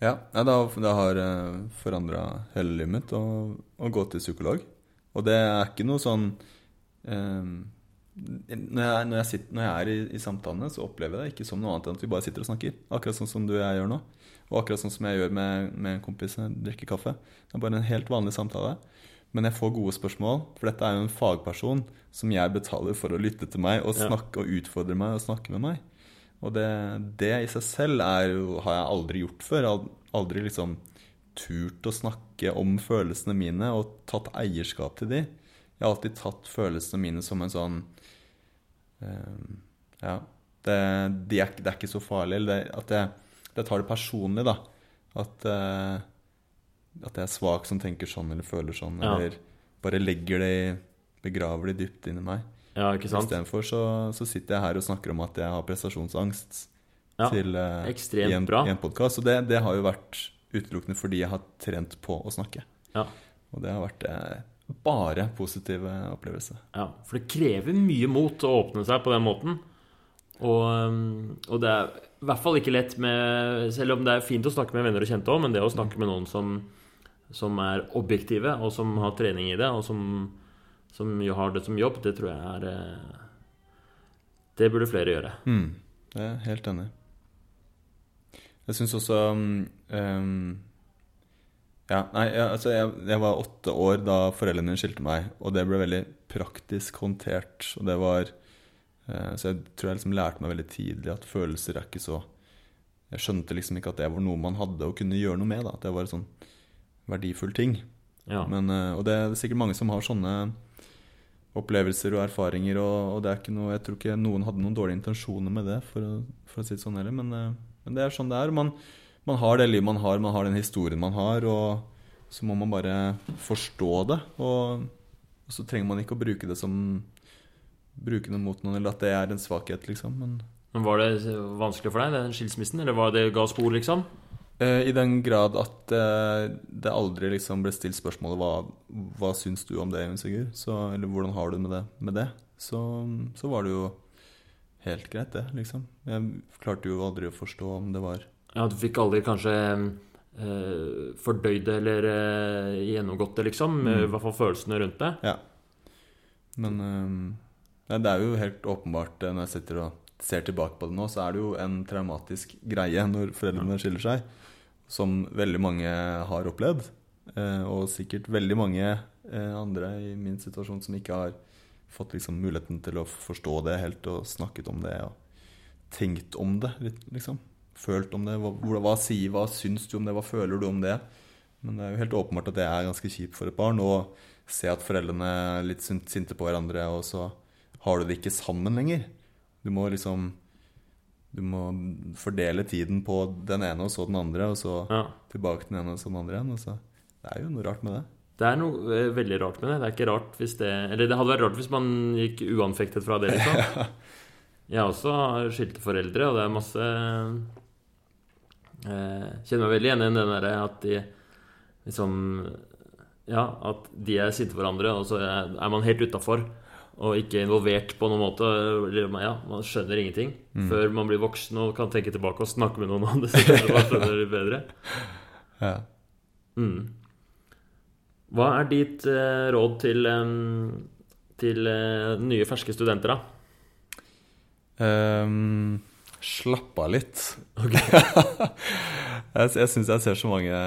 Ja, ja det har, det har forandra hele livet mitt å, å gå til psykolog. Og det er ikke noe sånn eh, når, jeg, når, jeg sitter, når jeg er i, i samtalene, så opplever jeg det ikke som noe annet enn at vi bare sitter og snakker. Akkurat sånn som du og jeg gjør nå. Og akkurat sånn som jeg gjør med, med en kompis når jeg drikker kaffe. Det er bare en helt vanlig samtale. Men jeg får gode spørsmål, for dette er jo en fagperson som jeg betaler for å lytte til meg og snakke og utfordre meg og snakke med meg. Og det, det i seg selv er har jeg aldri gjort før. Aldri liksom turt å snakke om følelsene mine og tatt eierskap til de. Jeg har alltid tatt følelsene mine som en sånn uh, Ja, det, de er, det er ikke så farlig. Eller det, at jeg, jeg tar det personlig, da. At, uh, at jeg er svak som tenker sånn eller føler sånn. Ja. Eller bare legger det i- Begraver det dypt inni meg. Ja, ikke sant? Istedenfor så, så sitter jeg her og snakker om at jeg har prestasjonsangst Ja, til, uh, i en, bra. i en podkast. Og det, det har jo vært utelukkende fordi jeg har trent på å snakke. Ja. Og det har vært eh, bare positive opplevelser. Ja, for det krever mye mot å åpne seg på den måten. Og, um, og det er i hvert fall ikke lett med Selv om det er fint å snakke med venner og kjente òg, men det å snakke med noen som, som er objektive, og som har trening i det, og som, som jo har det som jobb, det tror jeg er eh, Det burde flere gjøre. Mm, det er helt enig. Jeg syns også mm, ehm, Ja, nei, jeg, altså jeg, jeg var åtte år da foreldrene mine skilte meg, og det ble veldig praktisk håndtert. Og det var eh, Så jeg tror jeg liksom lærte meg veldig tidlig at følelser er ikke så Jeg skjønte liksom ikke at det var noe man hadde å kunne gjøre noe med. da At det var en sånn verdifull ting. Ja. Men, eh, og det er sikkert mange som har sånne opplevelser og erfaringer, og, og det er ikke noe Jeg tror ikke noen hadde noen dårlige intensjoner med det, for å, for å si det sånn heller, men, eh, men det er sånn det er. Man, man har det livet man har, man har den historien man har, og så må man bare forstå det. Og, og så trenger man ikke å bruke det som Bruke det mot noen, eller at det er en svakhet, liksom. Men Men Var det vanskelig for deg, den skilsmissen, eller var det ga spor, liksom? Eh, I den grad at eh, det aldri liksom ble stilt spørsmålet hva, hva syns du om det, Sigurd? Så- Eller hvordan har du med det? Med det? Så, så var det jo helt greit, det, liksom. Jeg klarte jo aldri å forstå om det var Ja, du fikk aldri kanskje eh, fordøyd det eller eh, gjennomgått det, liksom? Mm. I hvert fall følelsene rundt det. Ja. Men eh, det er jo helt åpenbart, eh, når jeg sitter og ser tilbake på det nå, så er det jo en traumatisk greie når foreldrene skiller seg, som veldig mange har opplevd. eh, Og sikkert veldig mange eh, andre i min situasjon som ikke har fått liksom muligheten til å forstå det helt og snakket om det og tenkt om det, liksom. Følt om det. Hva, hva sier, hva syns du om det, hva føler du om det? Men det er jo helt åpenbart at det er ganske kjipt for et barn å se at foreldrene er litt sinte på hverandre, og så har du det ikke sammen lenger. Du må liksom Du må fordele tiden på den ene og så den andre, og så Ja. tilbake til den ene og så den andre igjen. Det er jo noe rart med det. Det er noe eh, veldig rart med det. Det er ikke rart hvis det Eller det hadde vært rart hvis man gikk uanfektet fra det, liksom. [LAUGHS] Jeg også har skilte foreldre, og det er masse eh, Kjenner meg veldig igjen i den derre at de liksom Ja, at de er sinte hverandre, og så er man helt utafor. Og ikke involvert på noen måte. Ja, man skjønner ingenting før man blir voksen og kan tenke tilbake og snakke med noen om det. Så kanskje man skjønner det bedre. [LAUGHS] Ja. Mm. Hva er ditt eh, råd til, um, til uh, nye, ferske studenter, da? Um, slapp av litt. [LAUGHS] jeg jeg syns jeg ser så mange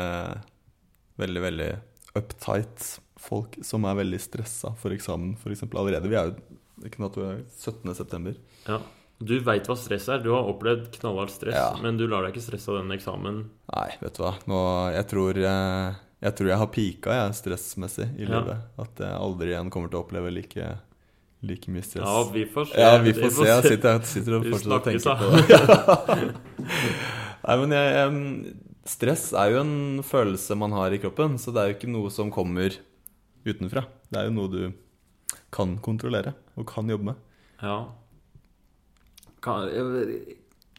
veldig, veldig uptight folk som er veldig stressa for eksamen, f.eks. allerede. Vi er jo det er ikke noe at du er 17. september. Ja. Du veit hva stress er. Du har opplevd knallhardt stress, Ja. men du lar deg ikke stresse av den eksamen. Nei, vet du hva. Nå, jeg, tror, eh, jeg tror jeg har pika jeg, stressmessig i Ja. livet. At jeg aldri igjen kommer til å oppleve like, like mye stress. Ja, vi får se. Ja, vi får se. Jeg sitter, jeg sitter og fortsetter å og tenker på det. [LAUGHS] Nei, men jeg, jeg stress er jo en følelse man har i kroppen, så det er jo ikke noe som kommer utenfra. Det er jo noe du kan kontrollere og kan jobbe med. Ja.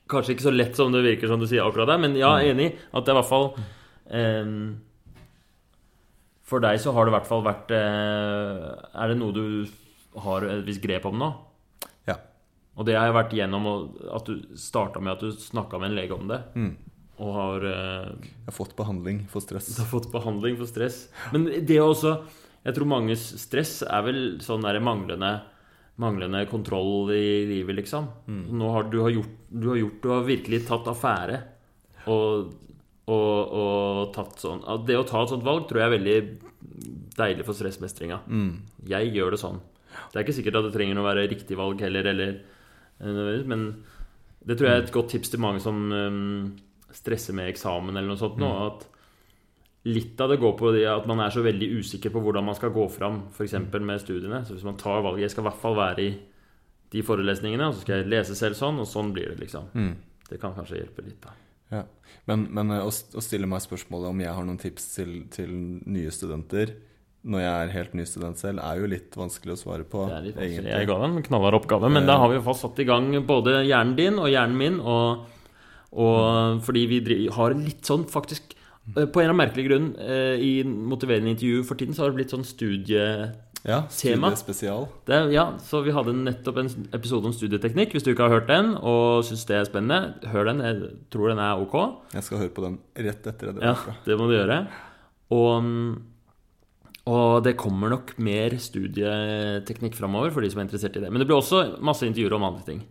Kanskje ikke så lett som det virker som du sier akkurat der, men ja, er enig at det er i hvert fall em, For deg så har det i hvert fall vært eh, Er det noe du har et visst grep om nå? Ja. Og det har jeg vært gjennom at du starta med at du snakka med en lege om det, Mm. og har eh, Jeg har fått behandling for stress. Du har fått behandling for stress. Men det også Jeg tror manges stress er vel sånn der manglende Manglende kontroll i livet, liksom. Nå har du har gjort Du har gjort Du har virkelig tatt affære. Og, og, og tatt sånn Det å ta et sånt valg tror jeg er veldig deilig for stressmestringa. Mm. Jeg gjør det sånn. Det er ikke sikkert at det trenger å være riktig valg heller, eller eh, Men det tror jeg er et godt tips til mange som um, stresser med eksamen eller noe sånt nå. At litt av det går på det at man er så veldig usikker på hvordan man skal gå fram, f.eks. med studiene. Så hvis man tar valget Jeg skal i hvert fall være i de forelesningene, og så skal jeg lese selv sånn, og sånn blir det, liksom. Mm. Det kan kanskje hjelpe litt, da. Ja. Men, men eh, å, å stille meg spørsmålet om jeg har noen tips til, til nye studenter når jeg er helt ny student selv, er jo litt vanskelig å svare på. Det er litt vanskelig. egentlig. Jeg ga deg en knallhard oppgave, men da har vi i hvert fall satt i gang både hjernen din og hjernen min. Og, og fordi vi har litt sånn faktisk eh, På en av merkelige merkelig grunn eh, i motiverende intervju for tiden så har det blitt sånn studie... Ja, studiespesial. Det, ja, så vi hadde nettopp en episode om studieteknikk. Hvis du ikke har hørt den og syns det er spennende, hør den. Jeg tror den er ok. Jeg skal høre på den rett etter det. Ja, det må du gjøre. Og, og det kommer nok mer studieteknikk framover for de som er interessert i det. Men det blir også masse intervjuer om andre ting.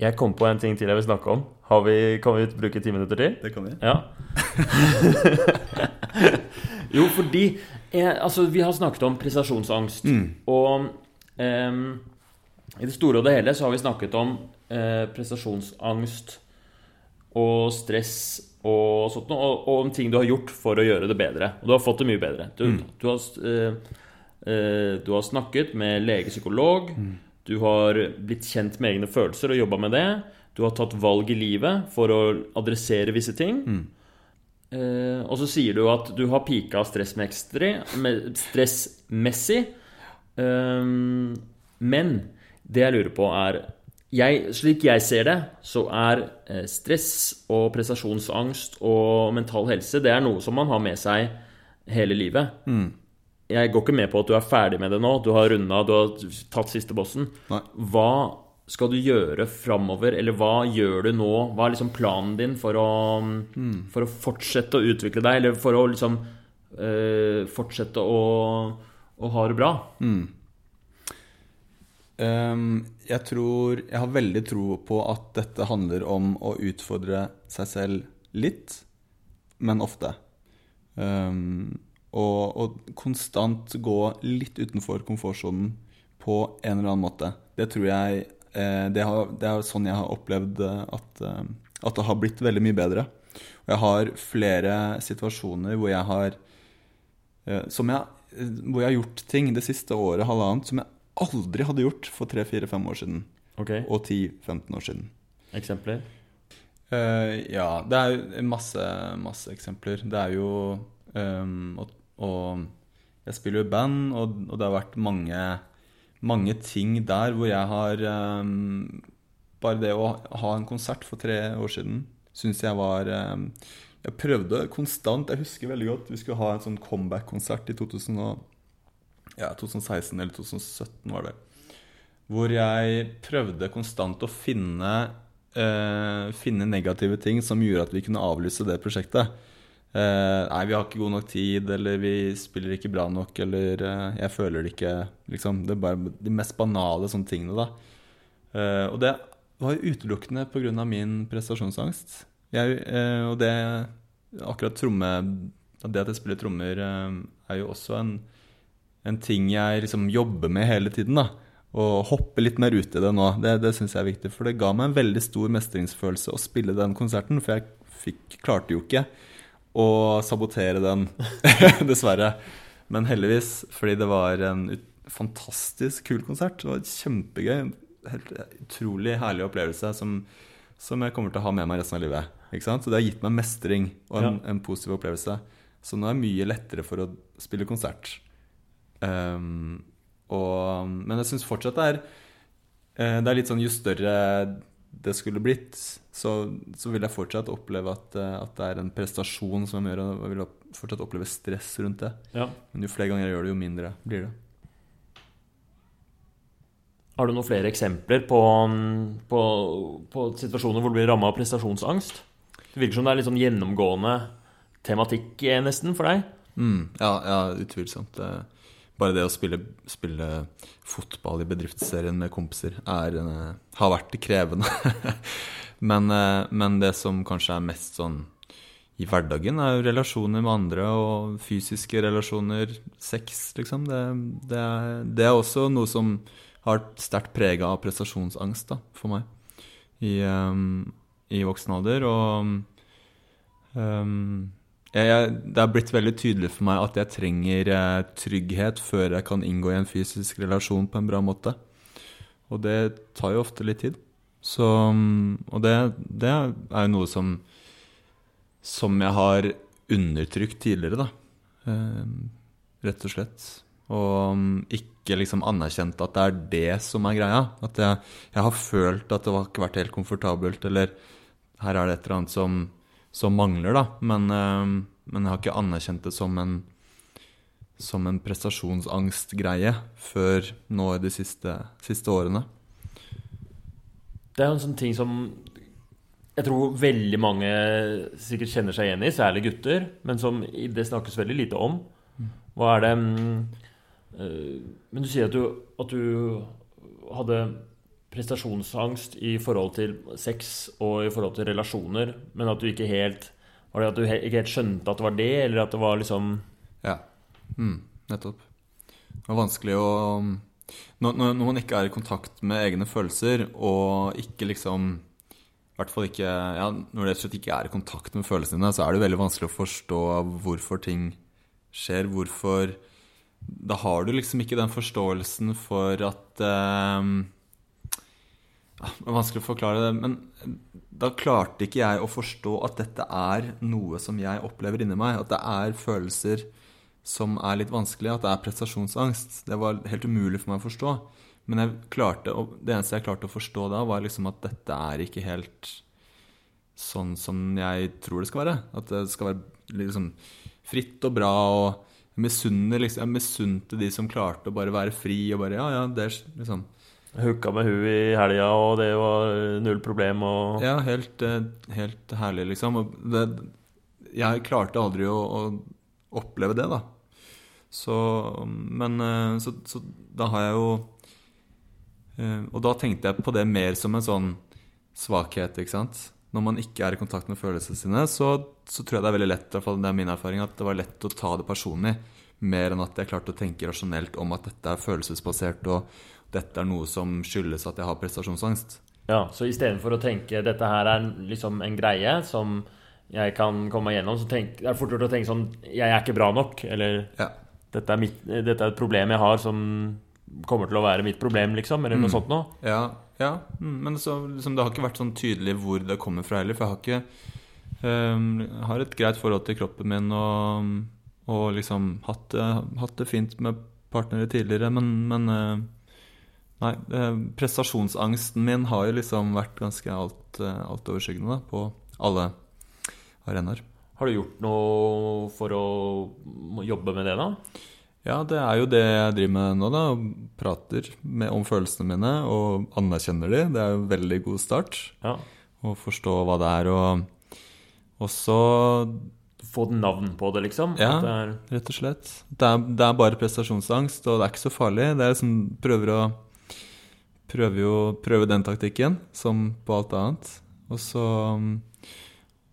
Jeg kom på en ting til jeg vil snakke om. Har vi, kan vi bruke ti minutter til? Det kan vi. Ja. [LAUGHS] jo, fordi jeg, Altså, vi har snakket om prestasjonsangst. Og em, i det store og det hele så har vi snakket om eh, prestasjonsangst og stress og sånt noe, og, og om ting du har gjort for å gjøre det bedre. Og du har fått det mye bedre. Du, du, har, eh, eh, du har snakket med lege, psykolog. Du har blitt kjent med egne følelser og jobba med det. Du har tatt valg i livet for å adressere visse ting. Eh, og så sier du at du har pika stressmessig. Ehm, men det jeg lurer på, er jeg, Slik jeg ser det, så er eh, stress og prestasjonsangst og mental helse Det er noe som man har med seg hele livet. Jeg går ikke med på at du er ferdig med det nå. Du har runda, du har tatt siste bossen. Nei. Hva skal du gjøre framover, eller hva gjør du nå? Hva er liksom planen din for å, for å fortsette å utvikle deg, eller for å liksom øh, fortsette å, å ha det bra? Ehm, jeg tror Jeg har veldig tro på at dette handler om å utfordre seg selv litt, men ofte. Ehm, og, og konstant gå litt utenfor komfortsonen på en eller annen måte. Det tror jeg eh, det, har, det er sånn jeg har opplevd eh, at, eh, at det har blitt veldig mye bedre. Og jeg har flere situasjoner hvor jeg har eh, som jeg, Hvor jeg har gjort ting det siste året, halvannet, som jeg aldri hadde gjort for 3-4-5 år siden. Okay. Og 10-15 år siden. Eksempler? Uh, ja, det er masse, masse eksempler. Det er jo um, og, og jeg spiller jo i band, og, og det har vært mange, mange ting der hvor jeg har um, Bare det å ha en konsert for tre år siden syns jeg var um, Jeg prøvde konstant Jeg husker veldig godt vi skulle ha en sånn comeback-konsert i 2000 og, ja, 2016 eller 2017, var det. Hvor jeg prøvde konstant å finne uh, finne negative ting som gjorde at vi kunne avlyse det prosjektet. Eh, nei, vi har ikke god nok tid, eller vi spiller ikke bra nok, eller eh, jeg føler det ikke Liksom, det er bare de mest banale sånne tingene, da. Eh, og det var jo utelukkende pga. min prestasjonsangst. Jeg, og det akkurat tromme Det at jeg spiller trommer, er jo også en, en ting jeg liksom jobber med hele tiden. da og hoppe litt mer ut i det nå, det, det syns jeg er viktig. For det ga meg en veldig stor mestringsfølelse å spille den konserten. For jeg fikk, klarte jo ikke å sabotere den, [LAUGHS] dessverre. Men heldigvis, fordi det var en fantastisk kul konsert. Det var kjempegøy. Helt utrolig herlig opplevelse som, som, jeg kommer til å ha med meg resten av livet. Så det har gitt meg mestring og en, ja. en positiv opplevelse. Så nå er det mye lettere for å spille konsert. Um, og, men jeg syns fortsatt det er eh, Det er litt sånn jo større det skulle blitt, så, så vil jeg fortsatt oppleve at, eh, at, det er en prestasjon som jeg gjør, og jeg vil fortsatt oppleve stress rundt det. Ja. Men jo flere ganger jeg gjør det, jo mindre blir det. Har du noen flere eksempler på, på, på situasjoner hvor du blir ramma av prestasjonsangst? Det virker som det er litt sånn gjennomgående tematikk eh, nesten for deg? Mm, ja, ja, utvilsomt. Det, bare det å spille, spille fotball i bedriftsserien med kompiser er, uh, har vært krevende. [LAUGHS] men, uh, men, det som kanskje er mest sånn i hverdagen, er jo relasjoner med andre og fysiske relasjoner, sex, liksom. Det, det, er, det er, også noe som har sterkt prega av prestasjonsangst da, for meg i, um, i voksen alder. Og um, jeg, det er blitt veldig tydelig for meg at jeg trenger eh, trygghet før jeg kan inngå i en fysisk relasjon på en bra måte. Og det tar jo ofte litt tid. Så, mm, og det, det er jo noe som, som jeg har undertrykt tidligere, da. Eh, rett og slett. Og mm, ikke liksom anerkjent at det er det som er greia. At jeg, jeg har følt at det har ikke vært helt komfortabelt, eller her er det et eller annet som som mangler, da. Men, eh, men, jeg har ikke anerkjent det som en, som en prestasjonsangstgreie før nå i de siste, siste årene. Det er en sånn ting som jeg tror veldig mange sikkert kjenner seg igjen i, særlig gutter, men som det snakkes veldig lite om. Hva er det øh, Men du sier at du, at du hadde prestasjonsangst i forhold til sex og i forhold til relasjoner, men at du ikke helt Var det at du ikke helt skjønte at det var det, eller at det var liksom Ja. Mm, nettopp. Det var vanskelig å når, når, man ikke er i kontakt med egne følelser, og ikke liksom i hvert fall ikke ja, Når du ikke er i kontakt med følelsene dine, så er det veldig vanskelig å forstå hvorfor ting skjer. Hvorfor Da har du liksom ikke den forståelsen for at eh, det er vanskelig å forklare det, men da klarte ikke jeg å forstå at dette er noe som jeg opplever inni meg. At det er følelser som er litt vanskelige, at det er prestasjonsangst. Det var helt umulig for meg å forstå. Men jeg klarte, det eneste jeg klarte å forstå da, var liksom at dette er ikke helt sånn som jeg tror det skal være. At det skal være liksom fritt og bra. og jeg liksom, misunte de som klarte å bare være fri og bare Ja, ja, det er liksom Hooka med hun i helga, og det var null problem. Og... Ja, helt, eh, helt herlig, liksom. Det, jeg klarte aldri å, å, oppleve det, da. Så Men eh, så, så, da har jeg jo eh, Og da tenkte jeg på det mer som en sånn svakhet, ikke sant. Når man ikke er i kontakt med følelsene sine, så, så tror jeg det er veldig lett, iallfall det er min erfaring, at det var lett å ta det personlig. Mer enn at jeg klarte å tenke rasjonelt om at dette er følelsesbasert. og dette er noe som skyldes at jeg har prestasjonsangst. Ja, Så istedenfor å tenke dette her er liksom en greie som jeg kan komme meg gjennom, så tenk, det er fort gjort å tenke sånn Jeg er ikke bra nok. Eller ja. dette, er mitt, dette, er et problem jeg har som kommer til å være mitt problem, liksom. Eller mm. sånt noe. Ja, ja. Mm, men så, liksom, det har ikke vært sånn tydelig hvor det kommer fra heller. For jeg har ikke um, har et greit forhold til kroppen min og, og liksom hatt, hatt, det fint med partnere tidligere, men, men uh, Nei, eh, prestasjonsangsten min har jo liksom vært ganske alt, eh, altoverskyggende på alle arenaer. Har du gjort noe for å jobbe med det, da? Ja, det er jo det jeg driver med nå, da. Prater med, om følelsene mine og anerkjenner de. Det er jo en veldig god start. Ja. Å forstå hva det er, og, og så Få et navn på det, liksom? Ja, det er... rett og slett. Det er, det er, bare prestasjonsangst, og det er ikke så farlig. Det er liksom Prøver å prøver jo prøver den taktikken, som på alt annet. Og så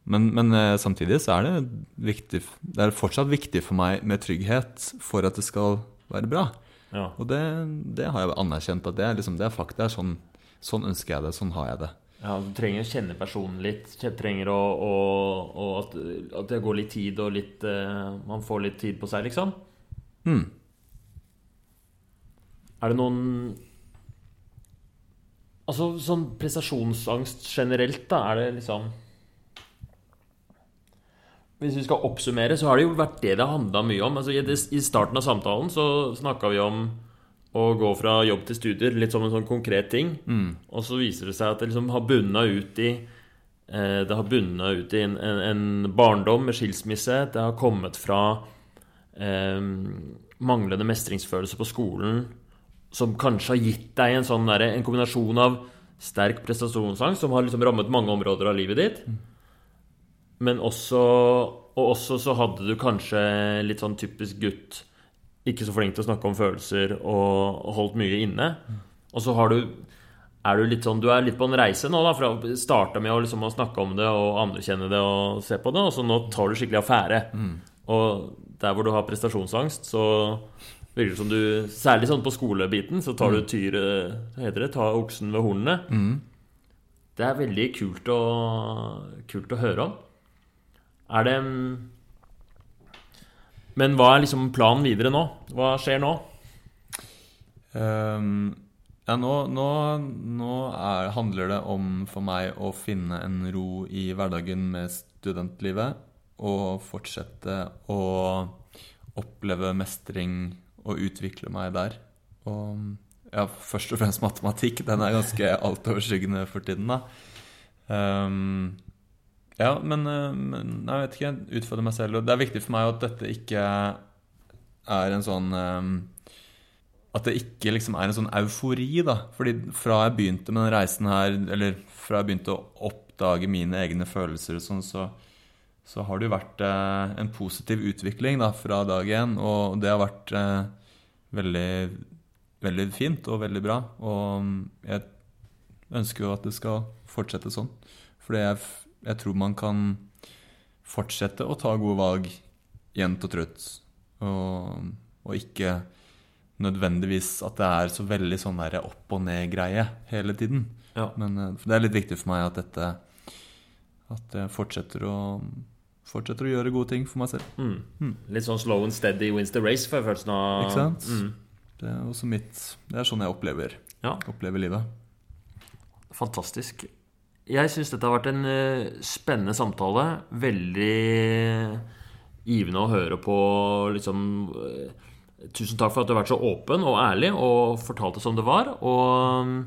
men, men eh, samtidig så er det viktig Det er fortsatt viktig for meg med trygghet for at det skal være bra. Ja. Og det, det har jeg anerkjent at det er, liksom, det er fakta. Sånn, sånn ønsker jeg det, sånn har jeg det. Ja, Du trenger å kjenne personen litt. Trenger å, å, å at, at, det går litt tid, og litt uh, Man får litt tid på seg, liksom. Mm. Er det noen Altså sånn prestasjonsangst generelt, da, er det liksom Hvis vi skal oppsummere, så har det jo vært det det har handla mye om. Altså, I starten av samtalen så snakka vi om å gå fra jobb til studier, litt som en sånn konkret ting. Mm. Og så viser det seg at det liksom har bunna ut i eh, Det har bunna ut i en, en, en, barndom med skilsmisse. Det har kommet fra eh, manglende mestringsfølelse på skolen som kanskje har gitt deg en sånn der, en kombinasjon av sterk prestasjonsangst, som har liksom rammet mange områder av livet ditt. Men også Og også så hadde du kanskje litt sånn typisk gutt Ikke så flink til å snakke om følelser og, holdt mye inne. Og så har du er du litt sånn Du er litt på en reise nå, da. Fra å starte med å, liksom, å snakke om det og anerkjenne det og se på det, og så nå tar du skikkelig affære. Mm. Og der hvor du har prestasjonsangst, så virker som du Særlig sånn på skolebiten, så tar du tyret Hva heter det? Ta oksen ved hornene. Mm. Det er veldig kult å, kult å høre om. Er det Men hva er liksom planen videre nå? Hva skjer nå? Um, ja, nå, nå, nå er, handler det om for meg å finne en ro i hverdagen med studentlivet. Og fortsette å oppleve mestring og utvikle meg der. Og ja, først og fremst matematikk. Den er ganske altoverskyggende for tiden, da. Um, ja, men, men, jeg vet ikke. Utfordre meg selv. Og det er viktig for meg at dette ikke er en sånn um, At det ikke liksom er en sånn eufori, da. Fordi fra jeg begynte med den reisen her, eller fra jeg begynte å oppdage mine egne følelser og sånn, så, så har det jo vært eh, en positiv utvikling da, fra dag én. Og det har vært eh, veldig, veldig fint og veldig bra. Og jeg ønsker jo at det skal fortsette sånn. For jeg, jeg tror man kan fortsette å ta gode valg jevnt og trutt. Og, og, ikke nødvendigvis at det er så veldig sånn der opp og ned-greie hele tiden. Ja. Men eh, det er litt viktig for meg at dette At jeg fortsetter å Fortsetter å gjøre gode ting for meg selv. Mm. Mm. Litt sånn slow and steady wins the race, får jeg følelsen av. Ikke sant? Mm. Det er også mitt Det er sånn jeg opplever, Ja, opplever livet. fantastisk. Jeg syns dette har vært en eh, spennende samtale. Veldig givende å høre på, liksom eh, Tusen takk for at du har vært så åpen og ærlig og fortalt det som det var. Og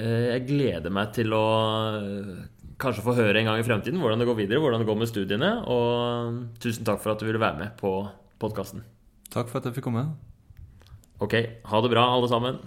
eh, jeg gleder meg til å kanskje få høre en gang i fremtiden hvordan det går videre, hvordan det går med studiene. Og tusen takk for at du ville være med på podkasten. Takk for at jeg fikk komme. Ok, ha det bra, alle sammen.